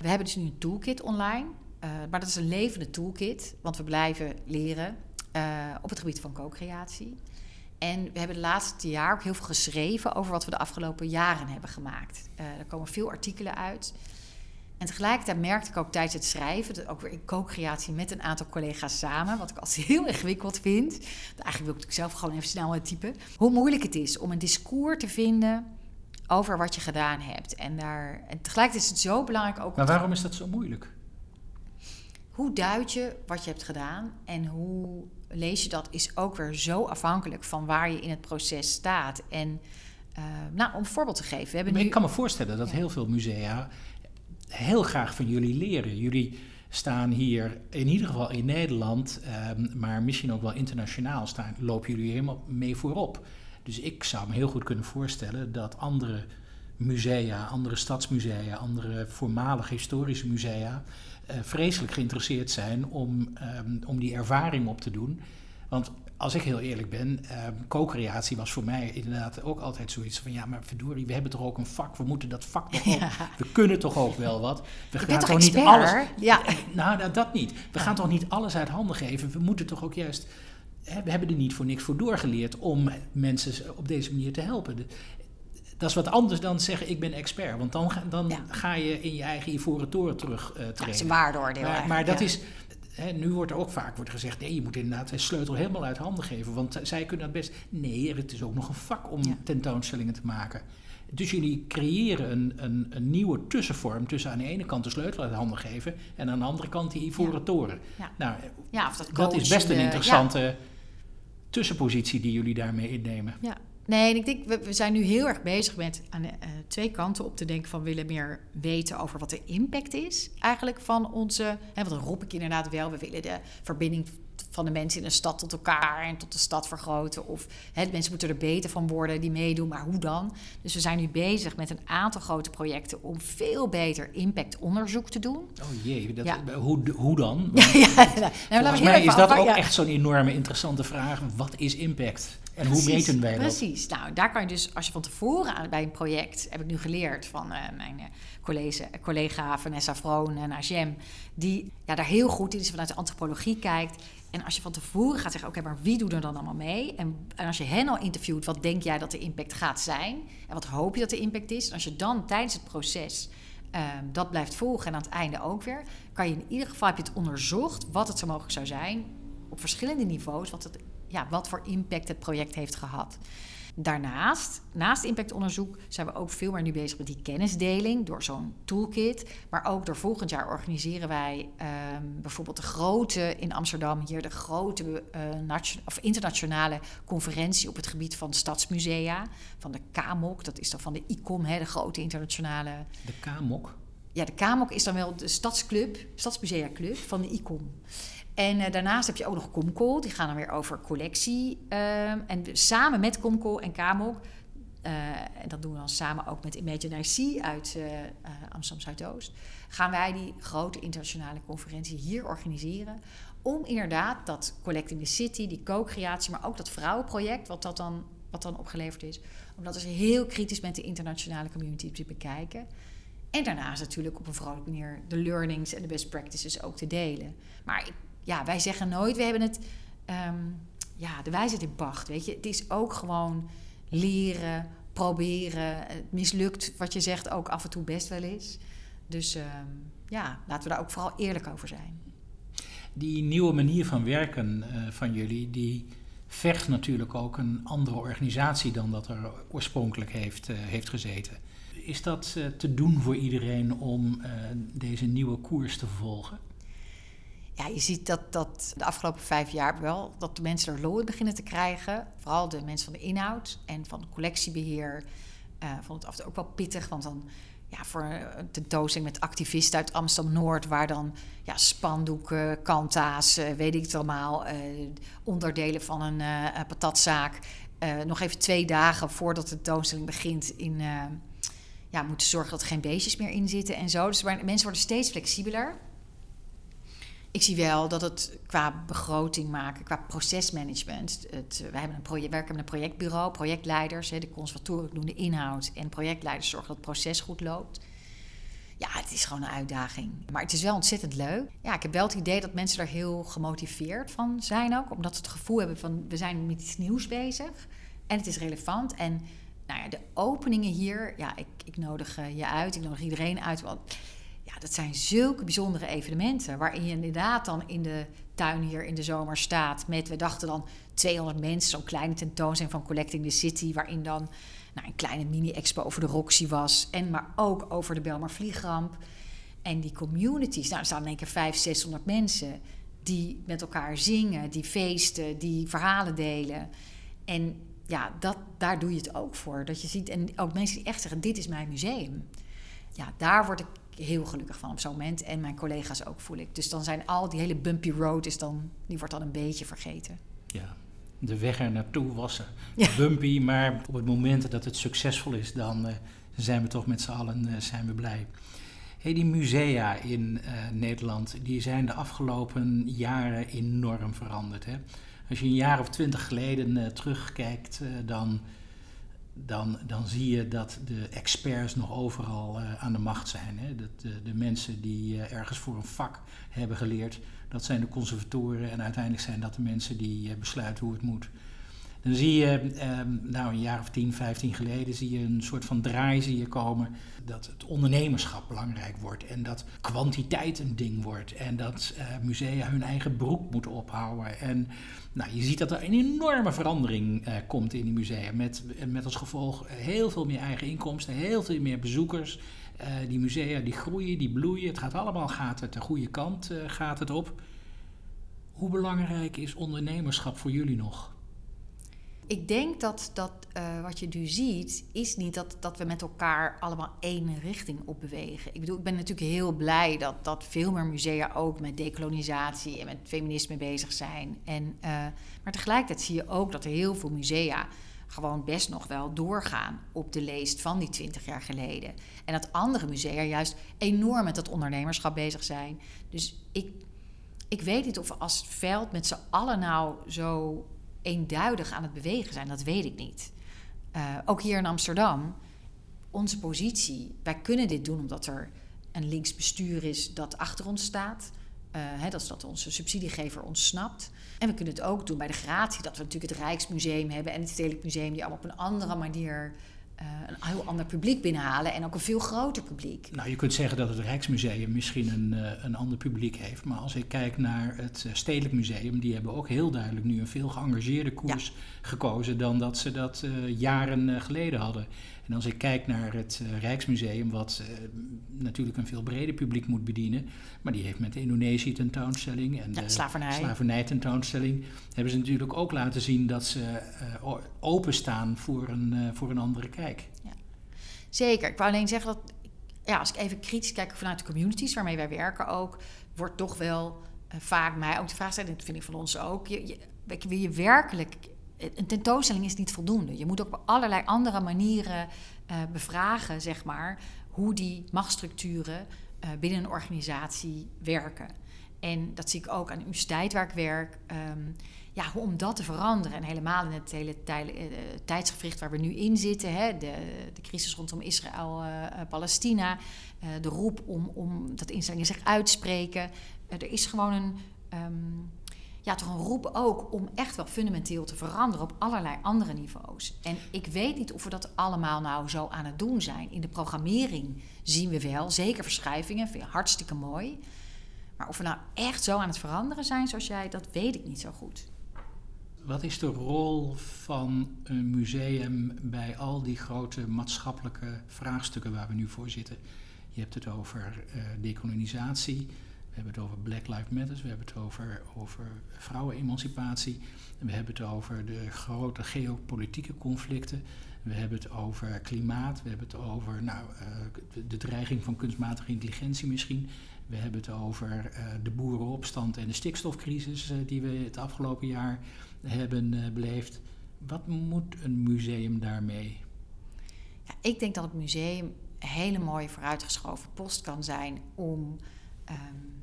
We hebben dus nu een toolkit online, uh, maar dat is een levende toolkit, want we blijven leren uh, op het gebied van co-creatie. En we hebben de laatste jaar ook heel veel geschreven over wat we de afgelopen jaren hebben gemaakt. Uh, er komen veel artikelen uit. En tegelijkertijd merkte ik ook tijdens het schrijven, dat ook weer in co-creatie met een aantal collega's samen, wat ik altijd heel ingewikkeld vind. Eigenlijk wil ik zelf gewoon even snel typen. Hoe moeilijk het is om een discours te vinden over wat je gedaan hebt. En, daar, en tegelijkertijd is het zo belangrijk ook. Maar waarom is dat zo moeilijk? Hoe duid je wat je hebt gedaan en hoe lees je dat, is ook weer zo afhankelijk van waar je in het proces staat. En uh, nou, om een voorbeeld te geven. We hebben maar nu... Ik kan me voorstellen dat heel veel musea heel graag van jullie leren. Jullie staan hier in ieder geval in Nederland, um, maar misschien ook wel internationaal staan, lopen jullie helemaal mee voorop. Dus ik zou me heel goed kunnen voorstellen dat andere musea, andere stadsmusea, andere voormalige historische musea uh, vreselijk geïnteresseerd zijn om, um, om die ervaring op te doen. Want als ik heel eerlijk ben, uh, co-creatie was voor mij inderdaad ook altijd zoiets van... ja, maar verdorie, we hebben toch ook een vak, we moeten dat vak toch ook... Ja. We kunnen toch ook wel wat. We gaan toch niet alles... Ja. Nou, dat niet. We gaan toch niet alles uit handen geven. We moeten toch ook juist we hebben er niet voor niks voor doorgeleerd om mensen op deze manier te helpen. Dat is wat anders dan zeggen ik ben expert. Want dan, dan ga je in je eigen ivoren toren terug uh, treden. dat is een waardeoordeel Maar, maar dat is... Hè, nu wordt er ook vaak wordt gezegd: nee, je moet inderdaad de sleutel helemaal uit handen geven. Want zij kunnen dat best. Nee, het is ook nog een vak om tentoonstellingen te maken. Dus jullie creëren een, een, een, nieuwe tussenvorm tussen aan de ene kant de sleutel uit handen geven en aan de andere kant die ivoren toren. Ja. Nou, ja, of dat, dat is best een interessante tussenpositie die jullie daarmee innemen. Ja. Nee, en ik denk, we, we zijn nu heel erg bezig met aan de, uh, twee kanten op te denken van willen meer weten over wat de impact is eigenlijk van onze, hè, want dan roep ik inderdaad wel, we willen de verbinding van de mensen in een stad tot elkaar en tot de stad vergroten. Of hè, mensen moeten er beter van worden die meedoen, maar hoe dan? Dus we zijn nu bezig met een aantal grote projecten om veel beter impactonderzoek te doen. Oh jee, dat, hoe, hoe dan? ja, ja, nou, volgens mij is dat ook echt zo'n enorme interessante vraag. Wat is impact? En hoe meten wij dat? Precies. Nou, daar kan je dus, als je van tevoren aan, bij een project, heb ik nu geleerd van uh, mijn uh, collega, collega Vanessa Vroon en Ajem, die ja, daar heel goed in is, vanuit de antropologie kijkt. En als je van tevoren gaat zeggen, oké, maar wie doet er dan allemaal mee? En, en, als je hen al interviewt, wat denk jij dat de impact gaat zijn? En wat hoop je dat de impact is? En als je dan tijdens het proces uh, dat blijft volgen en aan het einde ook weer, kan je in ieder geval heb je het onderzocht wat het zo mogelijk zou zijn op verschillende niveaus, wat, het, ja, wat voor impact het project heeft gehad. Daarnaast, naast impactonderzoek, zijn we ook veel meer nu bezig met die kennisdeling door zo'n toolkit. Maar ook door volgend jaar organiseren wij um, bijvoorbeeld de grote in Amsterdam, hier de grote uh, of internationale conferentie op het gebied van stadsmusea. Van de KMOK, dat is dan van de ICOM, hè, de grote internationale. De KMOK? Ja, de KMOK is dan wel de stadsclub, Stadsmusea Club van de ICOM. En uh, daarnaast heb je ook nog Comcol, die gaan dan weer over collectie. Uh, en samen met Comcol en Kamok, uh, en dat doen we dan samen ook met Imagine IC uit uh, Amsterdam Zuidoost, gaan wij die grote internationale conferentie hier organiseren. Om inderdaad dat Collecting the City, die co-creatie, maar ook dat vrouwenproject, wat dat dan, wat dan opgeleverd is, om dat dus heel kritisch met de internationale community te bekijken. En daarnaast natuurlijk op een vrolijke manier de learnings en de best practices ook te delen. Maar ik ja, wij zeggen nooit, we hebben het, um, ja, de wijsheid in pacht, weet je. Het is ook gewoon leren, proberen. Het mislukt, wat je zegt, ook af en toe best wel eens. Dus um, ja, laten we daar ook vooral eerlijk over zijn. Die nieuwe manier van werken uh, van jullie, die vergt natuurlijk ook een andere organisatie dan dat er oorspronkelijk heeft, uh, heeft gezeten. Is dat uh, te doen voor iedereen om deze nieuwe koers te vervolgen? Ja, je ziet dat, dat de afgelopen vijf jaar wel dat de mensen er lol in beginnen te krijgen. Vooral de mensen van de inhoud en van collectiebeheer. Uh, vond het af en toe ook wel pittig, want dan ja, voor een tentoonstelling met activisten uit Amsterdam Noord, waar dan ja, spandoeken, kanta's, uh, weet ik het allemaal, uh, onderdelen van een patatzaak. nog even twee dagen voordat de tentoonstelling begint in. ja, moeten zorgen dat er geen beestjes meer in zitten en zo. Dus mensen worden steeds flexibeler ik zie wel dat het qua begroting maken, qua procesmanagement. Het, wij hebben een werken met een projectbureau, projectleiders, de conservatoren doen de inhoud en projectleiders zorgen dat het proces goed loopt. Ja, het is gewoon een uitdaging. Maar het is wel ontzettend leuk. Ja, ik heb wel het idee dat mensen er heel gemotiveerd van zijn ook. Omdat ze het gevoel hebben van we zijn met iets nieuws bezig. En het is relevant. En nou ja, de openingen hier, ja, ik, ik nodig uh, je uit. Ik nodig iedereen uit. Want ja, dat zijn zulke bijzondere evenementen. Waarin je inderdaad dan in de tuin hier in de zomer staat. Met, we dachten dan 200 mensen. Zo'n kleine tentoonstelling van Collecting the City. Waarin dan nou, een kleine mini-expo over de Roxy was. En maar ook over de Belmar Vliegramp. En die communities. Nou, er staan in één keer 500, 600 mensen. Die met elkaar zingen, die feesten, die verhalen delen. En ja, dat, daar doe je het ook voor. Dat je ziet, en ook mensen die echt zeggen: Dit is mijn museum. Ja, daar word heel gelukkig van op zo'n moment. En mijn collega's ook, voel ik. Dus dan zijn al die hele bumpy road, is dan, die wordt dan een beetje vergeten. Ja, de weg er naartoe was bumpy. Maar op het moment dat het succesvol is, dan uh, zijn we toch met z'n allen uh, zijn we blij. Hey, die musea in uh, Nederland, die zijn de afgelopen jaren enorm veranderd. Hè? Als je een jaar of twintig geleden terugkijkt, dan dan, dan zie je dat de experts nog overal uh, aan de macht zijn. Hè? Dat, de, mensen die uh, ergens voor een vak hebben geleerd, dat zijn de conservatoren en uiteindelijk zijn dat de mensen die uh, besluiten hoe het moet. Dan zie je, ehm, nou een jaar of 10, 15 geleden, zie je een soort van draai zie je komen. Dat het ondernemerschap belangrijk wordt en dat kwantiteit een ding wordt. En dat uh, musea hun eigen broek moeten ophouden. En nou, je ziet dat er een enorme verandering uh, komt in die musea. Met, met als gevolg heel veel meer eigen inkomsten, heel veel meer bezoekers. Uh, die musea die groeien, die bloeien. Het gaat allemaal gaat het de goede kant gaat het op. Hoe belangrijk is ondernemerschap voor jullie nog? Ik denk dat, dat uh, wat je nu ziet, is niet dat, dat we met elkaar allemaal één richting op bewegen. Ik bedoel, ik ben natuurlijk heel blij dat, dat veel meer musea ook met decolonisatie en met feminisme bezig zijn. En, uh, maar tegelijkertijd zie je ook dat er heel veel musea gewoon best nog wel doorgaan op de leest van die twintig jaar geleden. En dat andere musea juist enorm met dat ondernemerschap bezig zijn. Dus ik, ik weet niet of we als veld met z'n allen nou zo eenduidig aan het bewegen zijn, dat weet ik niet. Uh, ook hier in Amsterdam, onze positie, wij kunnen dit doen omdat er een links bestuur is dat achter ons staat. Uh, hè, dat is dat onze subsidiegever ons snapt. En we kunnen het ook doen bij de gratie, dat we natuurlijk het Rijksmuseum hebben en het Stedelijk Museum, die allemaal op een andere manier een heel ander publiek binnenhalen en ook een veel groter publiek. Nou, je kunt zeggen dat het Rijksmuseum misschien een, uh, een ander publiek heeft. Maar als ik kijk naar het uh, Stedelijk Museum, die hebben ook heel duidelijk nu een veel geëngageerde koers ja. gekozen dan dat ze dat jaren geleden hadden. En als ik kijk naar het uh, Rijksmuseum, wat uh, natuurlijk een veel breder publiek moet bedienen, maar die heeft met de Indonesië tentoonstelling en ja, de slavernij. slavernij tentoonstelling, hebben ze natuurlijk ook laten zien dat ze uh, openstaan voor een, voor een andere kijk. Ja. Zeker. Ik wou alleen zeggen dat, ja, als ik even kritisch kijk vanuit de communities waarmee wij werken ook, wordt toch wel vaak mij ook de vraag stellen, dat vind ik van ons ook, je, je, wil je werkelijk een tentoonstelling is niet voldoende. Je moet ook op allerlei andere manieren uh, bevragen, zeg maar, hoe die machtsstructuren uh, binnen een organisatie werken. En dat zie ik ook aan de universiteit waar ik werk. Um, ja, om dat te veranderen. En helemaal in het hele uh, tijdsgevricht waar we nu in zitten. Hè, de, de crisis rondom Israël-Palestina. de roep om, om dat instellingen zich uitspreken. er is gewoon een... Um, ja, toch een roep ook om echt wel fundamenteel te veranderen op allerlei andere niveaus. En ik weet niet of we dat allemaal nou zo aan het doen zijn. In de programmering zien we wel, zeker verschuivingen, vind ik hartstikke mooi. Maar of we nou echt zo aan het veranderen zijn zoals jij, dat weet ik niet zo goed. Wat is de rol van een museum bij al die grote maatschappelijke vraagstukken waar we nu voor zitten? Je hebt het over uh, decolonisatie, we hebben het over Black Lives Matter, we hebben het over, over vrouwenemancipatie, we hebben het over de grote geopolitieke conflicten, we hebben het over klimaat, we hebben het over nou, uh, de dreiging van kunstmatige intelligentie misschien, we hebben het over uh, de boerenopstand en de stikstofcrisis uh, die we het afgelopen jaar hebben beleefd. Wat moet een museum daarmee? Ja, ik denk dat het museum een hele mooie vooruitgeschoven post kan zijn om um,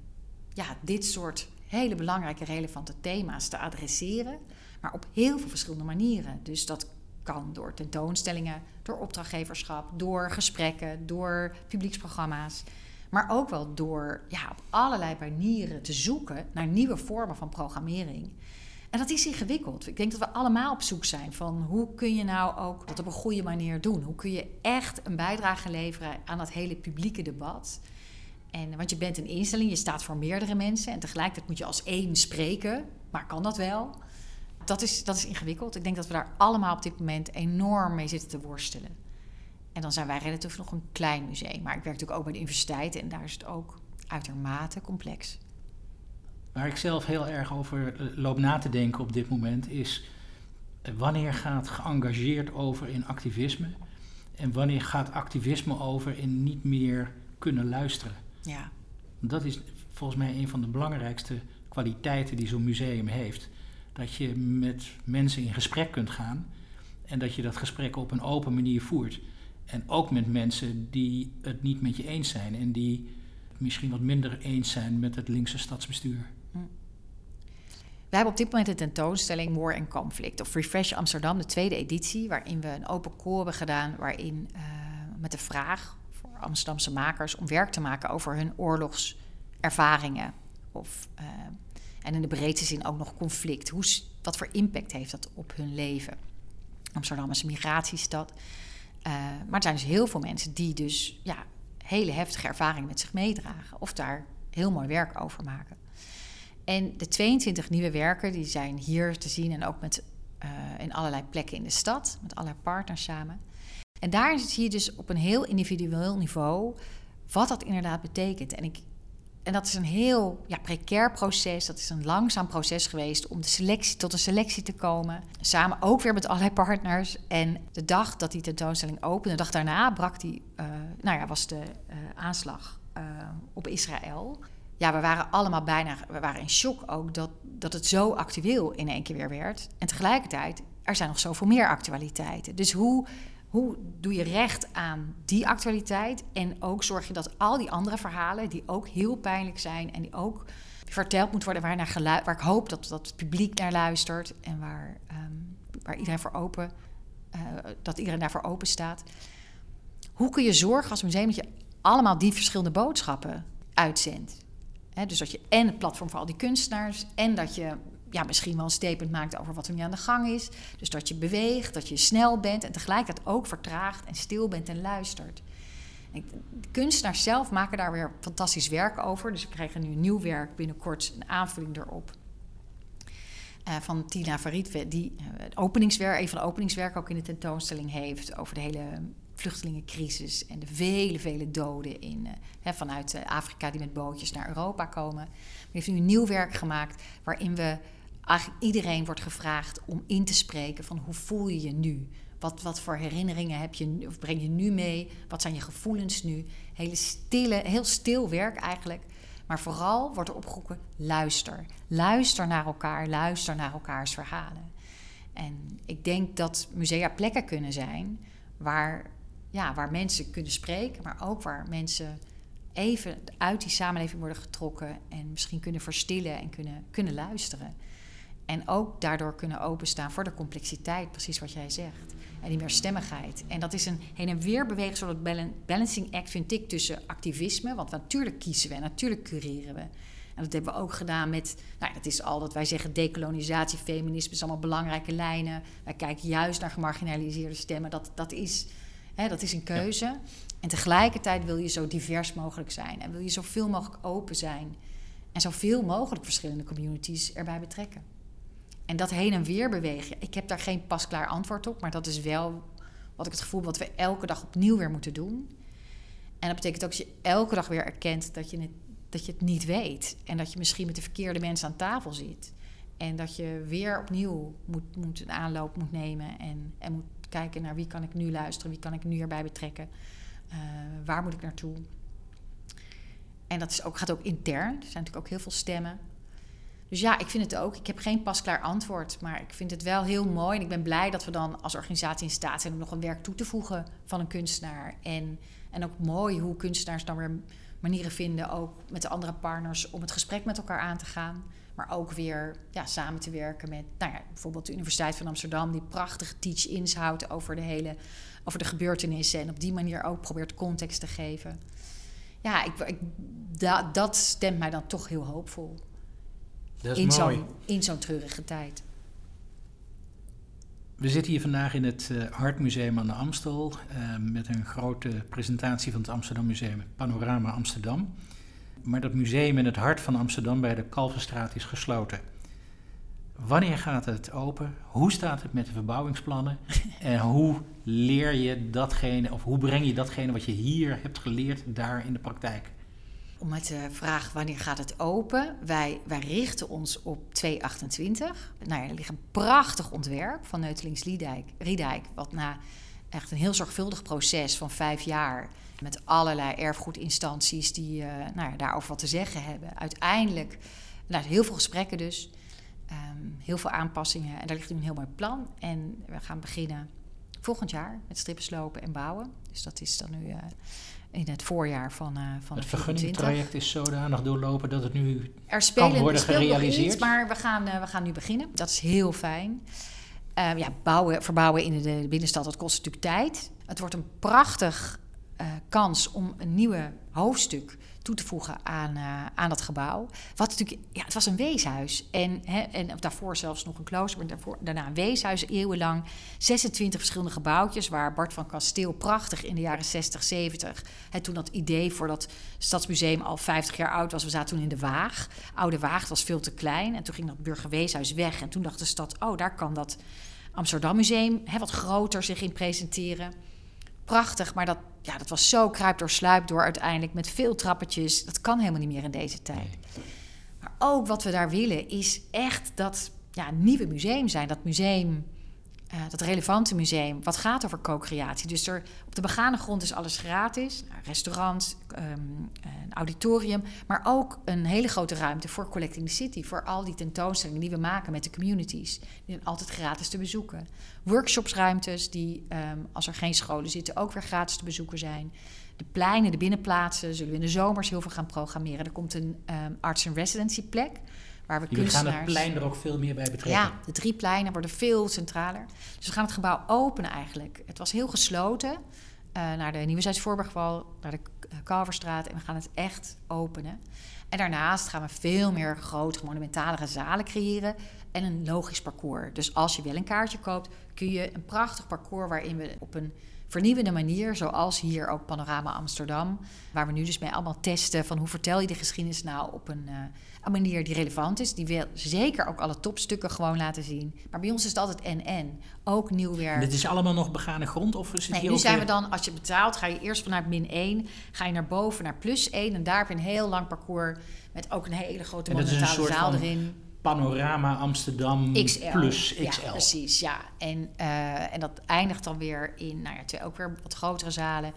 ja, dit soort hele belangrijke, relevante thema's te adresseren, maar op heel veel verschillende manieren. Dus dat kan door tentoonstellingen, door opdrachtgeverschap, door gesprekken, door publieksprogramma's. Maar ook wel door ja, op allerlei manieren te zoeken naar nieuwe vormen van programmering. En dat is ingewikkeld. Ik denk dat we allemaal op zoek zijn van hoe kun je nou ook dat op een goede manier doen? Hoe kun je echt een bijdrage leveren aan dat hele publieke debat? En, want je bent een instelling, je staat voor meerdere mensen en tegelijkertijd moet je als één spreken. Maar kan dat wel? Dat is, dat is ingewikkeld. Ik denk dat we daar allemaal op dit moment enorm mee zitten te worstelen. En dan zijn wij relatief nog een klein museum. Maar ik werk natuurlijk ook bij de universiteit en daar is het ook uitermate complex. Waar ik zelf heel erg over eh, loop na te denken op dit moment is eh, wanneer gaat geëngageerd over in activisme en wanneer gaat activisme over in niet meer kunnen luisteren. Ja. Dat is volgens mij een van de belangrijkste kwaliteiten die zo'n museum heeft. Dat je met mensen in gesprek kunt gaan en dat je dat gesprek op een open manier voert. En ook met mensen die het niet met je eens zijn en die misschien wat minder eens zijn met het linkse stadsbestuur. Hm. We hebben op dit moment een tentoonstelling War and Conflict of Refresh Amsterdam, de tweede editie, waarin we een open call hebben gedaan, waarin uh, met de vraag Amsterdamse makers om werk te maken over hun oorlogservaringen. Of, uh, en in de breedste zin ook nog conflict. Hoe, wat voor impact heeft dat op hun leven? Amsterdam is een migratiestad. Uh, maar er zijn dus heel veel mensen die dus ja, hele heftige ervaringen met zich meedragen. Of daar heel mooi werk over maken. En de 22 nieuwe werken die zijn hier te zien en ook met, uh, in allerlei plekken in de stad, met allerlei partners samen. En daar zie je dus op een heel individueel niveau wat dat inderdaad betekent. En, ik, en dat is een heel ja, precair proces, dat is een langzaam proces geweest om de selectie, tot een selectie te komen. Samen ook weer met allerlei partners. En de dag dat die tentoonstelling opende, de dag daarna brak die, uh, nou ja, was de uh, aanslag uh, op Israël ja, we waren allemaal bijna, we waren in shock ook dat, dat het zo actueel in één keer weer werd. En tegelijkertijd, er zijn nog zoveel meer actualiteiten. Dus hoe, hoe doe je recht aan die actualiteit? En ook zorg je dat al die andere verhalen, die ook heel pijnlijk zijn en die ook verteld moeten worden, waar, naar waar ik hoop dat, dat het publiek naar luistert en waar, um, waar iedereen voor open, uh, dat iedereen daarvoor open staat. Hoe kun je zorgen als museum dat je allemaal die verschillende boodschappen uitzendt? dus dat je en het platform voor al die kunstenaars en dat je ja, misschien wel een statement maakt over wat er nu aan de gang is. Dus dat je beweegt, dat je snel bent en tegelijkertijd ook vertraagt en stil bent en luistert. de kunstenaars zelf maken daar weer fantastisch werk over. Dus we krijgen nu nieuw werk binnenkort, een aanvulling erop. Uh, van Tina Farid, die het openingswerk, een van de openingswerken ook in de tentoonstelling heeft over de hele vluchtelingencrisis en de vele, vele doden in, uh, vanuit uh, Afrika die met bootjes naar Europa komen. Hij heeft nu een nieuw werk gemaakt waarin we iedereen wordt gevraagd om in te spreken van hoe voel je je nu? Wat, wat voor herinneringen heb je, of breng je nu mee? Wat zijn je gevoelens nu? Hele stille, heel stil werk eigenlijk. Maar vooral wordt er opgeroepen: luister. Luister naar elkaar, luister naar elkaars verhalen. En ik denk dat musea plekken kunnen zijn waar ja, waar mensen kunnen spreken, maar ook waar mensen even uit die samenleving worden getrokken en misschien kunnen verstillen en kunnen, kunnen luisteren. En ook daardoor kunnen openstaan voor de complexiteit, precies wat jij zegt. En die meerstemmigheid. En dat is een heen en weer bewegen, soort balancing act vind ik tussen activisme. Want natuurlijk kiezen we en natuurlijk cureren we. En dat hebben we ook gedaan met, nou, dat is al dat wij zeggen decolonisatie, feminisme, is allemaal belangrijke lijnen. Wij kijken juist naar gemarginaliseerde stemmen. Dat, dat is Hè, dat is een keuze. En tegelijkertijd wil je zo divers mogelijk zijn. En wil je zoveel mogelijk open zijn. En zoveel mogelijk verschillende communities erbij betrekken. En dat heen en weer bewegen. Ik heb daar geen pasklaar antwoord op. Maar dat is wel wat ik het gevoel wat we elke dag opnieuw weer moeten doen. En dat betekent ook dat je elke dag weer erkent dat je het, dat je het niet weet. En dat je misschien met de verkeerde mensen aan tafel zit. En dat je weer opnieuw moet, moet een aanloop moet nemen en, en moet kijken naar wie kan ik nu luisteren, wie kan ik nu erbij betrekken, uh, waar moet ik naartoe. En dat is ook, gaat ook intern. Er zijn natuurlijk ook heel veel stemmen. Dus ja, ik vind het ook. Ik heb geen pasklaar antwoord, maar ik vind het wel heel mooi. En ik ben blij dat we dan als organisatie in staat zijn om nog een werk toe te voegen van een kunstenaar. En, en ook mooi hoe kunstenaars dan weer manieren vinden, ook met de andere partners, om het gesprek met elkaar aan te gaan. Maar ook weer ja, samen te werken met nou ja, bijvoorbeeld de Universiteit van Amsterdam, die prachtige teach-ins houdt over de hele over de gebeurtenissen. En op die manier ook probeert context te geven. Ja, ik, ik da, dat stemt mij dan toch heel hoopvol. Dat is in mooi. Zo'n, in zo'n treurige tijd. We zitten hier vandaag in het uh, Hartmuseum aan de Amstel uh, met een grote presentatie van het Amsterdam Museum Panorama Amsterdam maar dat museum in het hart van Amsterdam bij de Kalverstraat is gesloten. Wanneer gaat het open? Hoe staat het met de verbouwingsplannen? en hoe leer je datgene, of hoe breng je datgene wat je hier hebt geleerd daar in de praktijk? Om met de vraag wanneer gaat het open? Wij, wij richten ons op 228. Nou ja, er ligt een prachtig ontwerp van Neutelings Riedijk, wat na echt een heel zorgvuldig proces van vijf jaar met allerlei erfgoedinstanties die uh, nou ja, daarover wat te zeggen hebben. Uiteindelijk, nou, heel veel gesprekken dus, um, heel veel aanpassingen. En daar ligt nu een heel mooi plan. En we gaan beginnen volgend jaar met strippen slopen en bouwen. Dus dat is dan nu uh, in het voorjaar van, uh, van het vergunningtraject is zodanig doorlopen dat het nu er spelen, kan worden gerealiseerd. Iets, maar we gaan, uh, we gaan nu beginnen. Dat is heel fijn. Uh, ja, bouwen, verbouwen in de binnenstad, dat kost natuurlijk tijd. Het wordt een prachtig kans om een nieuwe hoofdstuk toe te voegen aan, uh, aan dat gebouw. Wat natuurlijk, ja, het was een weeshuis. En, hè, en daarvoor zelfs nog een klooster, maar daarvoor, daarna een weeshuis, eeuwenlang. 26 verschillende gebouwtjes, waar Bart van Kasteel prachtig in de jaren 60, 70... Hè, toen dat idee voor dat stadsmuseum al 50 jaar oud was. We zaten toen in de Waag. Oude Waag was veel te klein. En toen ging dat burgerweeshuis weg. En toen dacht de stad, oh, daar kan dat Amsterdam Museum hè, wat groter zich in presenteren prachtig, maar dat, ja, dat was zo kruip door sluip door uiteindelijk met veel trappetjes. Dat kan helemaal niet meer in deze tijd. Maar ook wat we daar willen is echt dat ja, nieuwe museum zijn. Dat museum uh, dat relevante museum, wat gaat over co-creatie. Dus er, op de begane grond is alles gratis. Nou, restaurant, um, een auditorium, maar ook een hele grote ruimte voor Collecting the City. Voor al die tentoonstellingen die we maken met de communities. Die zijn altijd gratis te bezoeken. Workshopsruimtes die, um, als er geen scholen zitten, ook weer gratis te bezoeken zijn. De pleinen, de binnenplaatsen, zullen we in de zomers heel veel gaan programmeren. Er komt een um, arts and residency plek Waar we Jullie gaan het plein er ook veel meer bij betrekken. Ja, de drie pleinen worden veel centraler. Dus we gaan het gebouw openen eigenlijk. Het was heel gesloten uh, naar de Nieuwe Zuid-Voorburgwal, naar de eh, Kalverstraat. En we gaan het echt openen. En daarnaast gaan we veel meer grotere, monumentalere zalen creëren en een logisch parcours. Dus als je wel een kaartje koopt, kun je een prachtig parcours waarin we op een vernieuwende manier, zoals hier ook Panorama Amsterdam, waar we nu dus mee allemaal testen van hoe vertel je de geschiedenis nou op een, uh, een manier die relevant is. Die wil zeker ook alle topstukken gewoon laten zien. Maar bij ons is het altijd en-en. Ook nieuw werk. Dit is allemaal nog begane grond? Of is het nee, nu zijn we dan, als je betaalt, ga je eerst vanuit min 1, ga je naar boven naar plus 1. En daar heb je een heel lang parcours met ook een hele grote monumentale zaal erin. Panorama Amsterdam XL. plus XL. Ja, precies, ja. En, uh, en dat eindigt dan weer in nou ja, twee ook weer wat grotere zalen.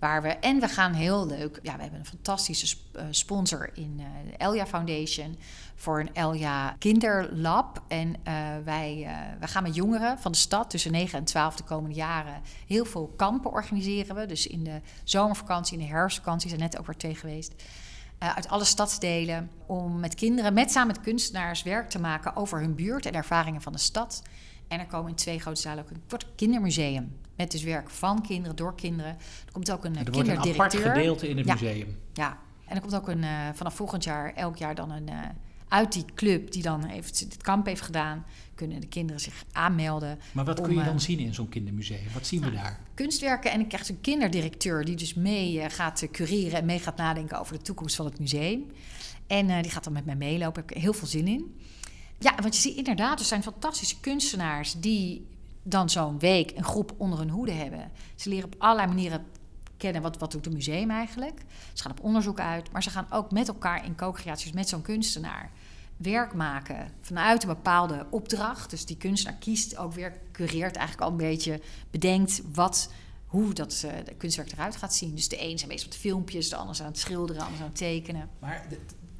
Waar we, en we gaan heel leuk, ja, we hebben een fantastische eh, sponsor in de Elja Foundation voor een Elja Kinderlab. En uh, wij, wij gaan met jongeren van de stad tussen 9 en 12 de komende jaren heel veel kampen organiseren we. Dus in de zomervakantie, in de herfstvakantie zijn net ook weer twee geweest. uit alle stadsdelen om met kinderen, met samen met kunstenaars, werk te maken over hun buurt en ervaringen van de stad. En er komen in twee grote zalen ook een kort kindermuseum. Met dus werk van kinderen, door kinderen. Er komt ook een er kinderdirecteur. een apart gedeelte in het museum. Ja, en er komt ook een, uh, vanaf volgend jaar, elk jaar dan een... Uh, uit die club die dan heeft, dit kamp heeft gedaan, kunnen de kinderen zich aanmelden. Maar wat kun je dan zien in zo'n kindermuseum? Wat zien we nou, daar? Kunstwerken en ik krijg een kinderdirecteur die dus mee gaat cureren en mee gaat nadenken over de toekomst van het museum. En die gaat dan met mij meelopen. Heb ik heel veel zin in. Ja, want je ziet inderdaad, er zijn fantastische kunstenaars die dan zo'n week een groep onder hun hoede hebben. Ze leren op allerlei manieren kennen wat, wat doet een museum eigenlijk. Ze gaan op onderzoek uit, maar ze gaan ook met elkaar in co-creaties met zo'n kunstenaar werk maken vanuit een bepaalde opdracht. Dus die kunstenaar kiest ook weer, cureert eigenlijk al een beetje, bedenkt wat, hoe dat uh, kunstwerk eruit gaat zien. Dus de een zijn bezig met filmpjes, de ander aan het schilderen, de ander aan het tekenen. Maar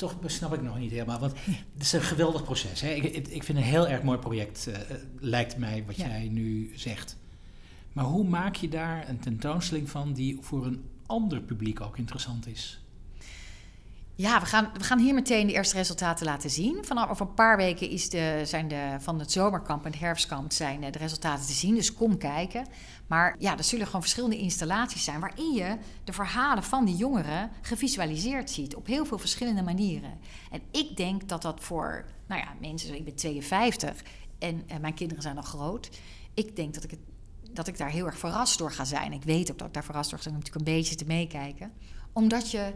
toch snap ik nog niet helemaal. Want het is een geweldig proces. Hè? Ik, ik vind een heel erg mooi project, uh, lijkt mij, wat jij nu zegt. Maar hoe maak je daar een tentoonstelling van die voor een ander publiek ook interessant is? Ja, we gaan, we gaan hier meteen de eerste resultaten laten zien. Vanaf over een paar weken is de, zijn de, van het zomerkamp en het herfstkamp zijn de resultaten te zien. Dus kom kijken. Maar ja, er zullen gewoon verschillende installaties zijn waarin je de verhalen van die jongeren gevisualiseerd ziet op heel veel verschillende manieren. En ik denk dat dat voor, nou ja, mensen, ik ben 52 en, en mijn kinderen zijn nog groot. Ik denk dat ik, het, dat ik daar heel erg verrast door ga zijn. Ik weet ook dat ik daar verrast door ga zijn om natuurlijk een beetje te meekijken. Omdat je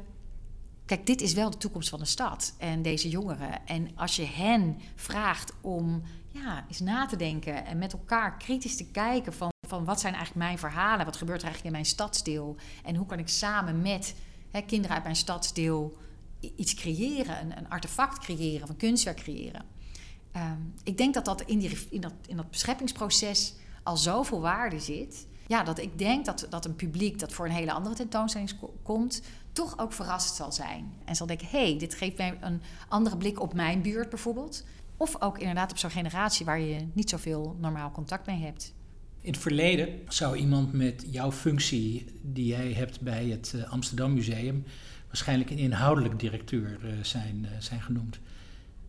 Kijk, dit is wel de toekomst van de stad en deze jongeren. En als je hen vraagt om ja, eens na te denken en met elkaar kritisch te kijken van, van wat zijn eigenlijk mijn verhalen, wat gebeurt er eigenlijk in mijn stadsdeel en hoe kan ik samen met hè, kinderen uit mijn stadsdeel iets creëren, een, een artefact creëren een kunstwerk creëren. Um, ik denk dat dat in, die, in, dat in dat bescheppingsproces al zoveel waarde zit. Ja, dat ik denk dat, dat een publiek dat voor een hele andere tentoonstelling komt, toch ook verrast zal zijn. En zal denken, hé, hey, dit geeft mij een andere blik op mijn buurt bijvoorbeeld. Of ook inderdaad op zo'n generatie waar je niet zoveel normaal contact mee hebt. In het verleden zou iemand met jouw functie die jij hebt bij het eh, Amsterdam Museum waarschijnlijk een inhoudelijk directeur eh, zijn, zijn genoemd.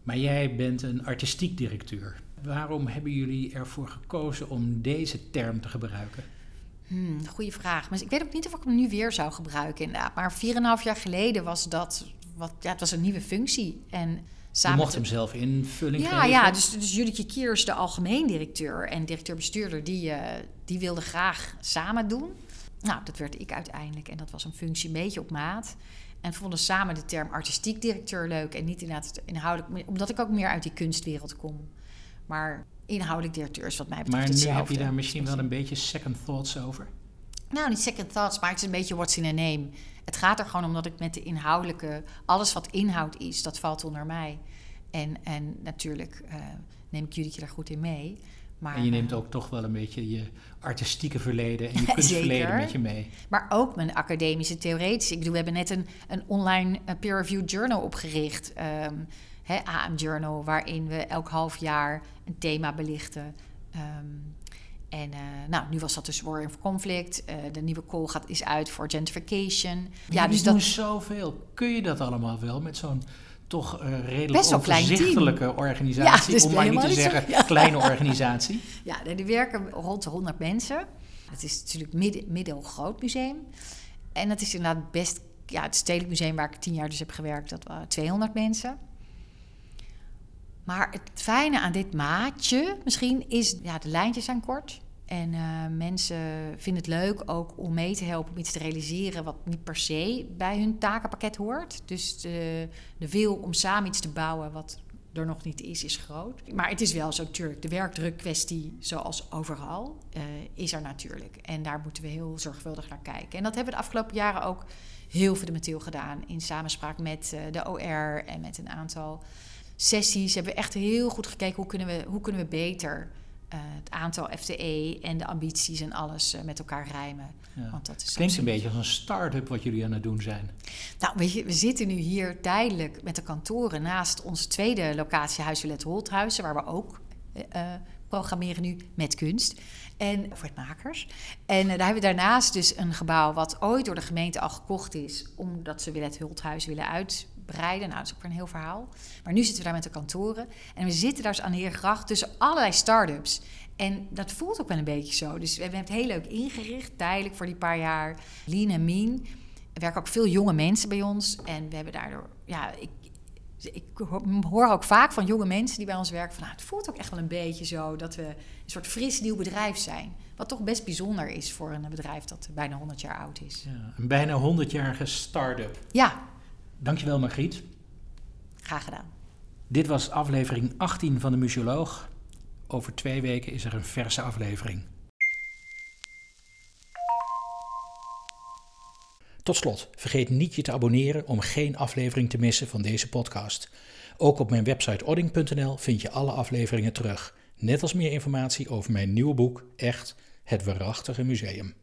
Maar jij bent een artistiek directeur. Waarom hebben jullie ervoor gekozen om deze term te gebruiken? Hmm, goeie vraag. Maar ik weet ook niet of ik hem nu weer zou gebruiken inderdaad. Maar 4,5 jaar geleden was dat... Wat, ja, het was een nieuwe functie. En samen je mocht hem zelf invulling ja, geven? Ja, dus, dus Judithje Kiers, de algemeen directeur en directeur-bestuurder... Die, uh, die wilde graag samen doen. Nou, dat werd ik uiteindelijk. En dat was een functie een beetje op maat. En vonden samen de term artistiek directeur leuk. En niet inderdaad inhoudelijk... Omdat ik ook meer uit die kunstwereld kom. Maar inhoudelijk directeur is wat mij betreft Maar nu heb je daar misschien wel een beetje second thoughts over? Nou, niet second thoughts, maar het is een beetje what's in a name. Het gaat er gewoon om dat ik met de inhoudelijke... Alles wat inhoud is, dat valt onder mij. En, en natuurlijk uh, neem ik Judithje daar goed in mee. Maar, en je neemt ook toch wel een beetje je artistieke verleden en je kunstverleden met je mee. Maar ook mijn academische theoretische. Ik bedoel, we hebben net een, een online peer-reviewed journal opgericht... Um, hè, AM Journal, waarin we elk half jaar een thema belichten. Um, en uh, nou, nu was dat dus War of Conflict. Uh, de nieuwe call gaat, is uit voor gentrification. Ja, dus dat is zoveel. Kun je dat allemaal wel met zo'n toch uh, redelijk Best overzichtelijke organisatie, ja, dus om maar niet te zeggen zo, ja. kleine organisatie? Ja, die werken rond de 100 mensen. Het is natuurlijk midden, middelgroot museum. En dat is inderdaad best... Ja, het Stedelijk Museum waar ik tien jaar dus heb gewerkt, dat waren 200 mensen. Maar het fijne aan dit maatje misschien is, ja, de lijntjes zijn kort. En uh, mensen vinden het leuk ook om mee te helpen om iets te realiseren wat niet per se bij hun takenpakket hoort. Dus de, de wil om samen iets te bouwen wat er nog niet is, is groot. Maar het is wel zo natuurlijk, de werkdruk kwestie, zoals overal, uh, is er natuurlijk. En daar moeten we heel zorgvuldig naar kijken. En dat hebben we de afgelopen jaren ook heel fundamenteel gedaan in samenspraak met uh, de OR en met een aantal sessies hebben we echt heel goed gekeken hoe kunnen we, hoe kunnen we beter uh, het aantal FTE en de ambities en alles uh, met elkaar rijmen. Ja. Want dat is Klinkt een beetje als een start-up wat jullie aan het doen zijn. Nou, weet je, we zitten nu hier tijdelijk met de kantoren naast onze tweede locatie Huisvelet Holthuizen, waar we ook uh, programmeren nu met kunst. En voor het makers. En daar hebben we daarnaast dus een gebouw wat ooit door de gemeente al gekocht is, omdat ze Willet Hulthuis willen uit breiden. Nou, dat is ook weer een heel verhaal. Maar nu zitten we daar met de kantoren. En we zitten daar dus aan de Heergracht tussen allerlei start-ups. En dat voelt ook wel een beetje zo. Dus we hebben het heel leuk ingericht, tijdelijk voor die paar jaar. Lean en Mean. Er werken ook veel jonge mensen bij ons. En we hebben daardoor... Ja, ik, ik hoor ook vaak van jonge mensen die bij ons werken... van nou, het voelt ook echt wel een beetje zo... dat we een soort fris nieuw bedrijf zijn. Wat toch best bijzonder is voor een bedrijf dat bijna 100 jaar oud is. Ja, een bijna 100-jarige start-up. Ja, Dankjewel Margriet. Graag gedaan. Dit was aflevering 18 van de Museoloog. Over twee weken is er een verse aflevering. Tot slot, vergeet niet je te abonneren om geen aflevering te missen van deze podcast. Ook op mijn website odding.nl vind je alle afleveringen terug. Net als meer informatie over mijn nieuwe boek Echt, het waarachtige museum.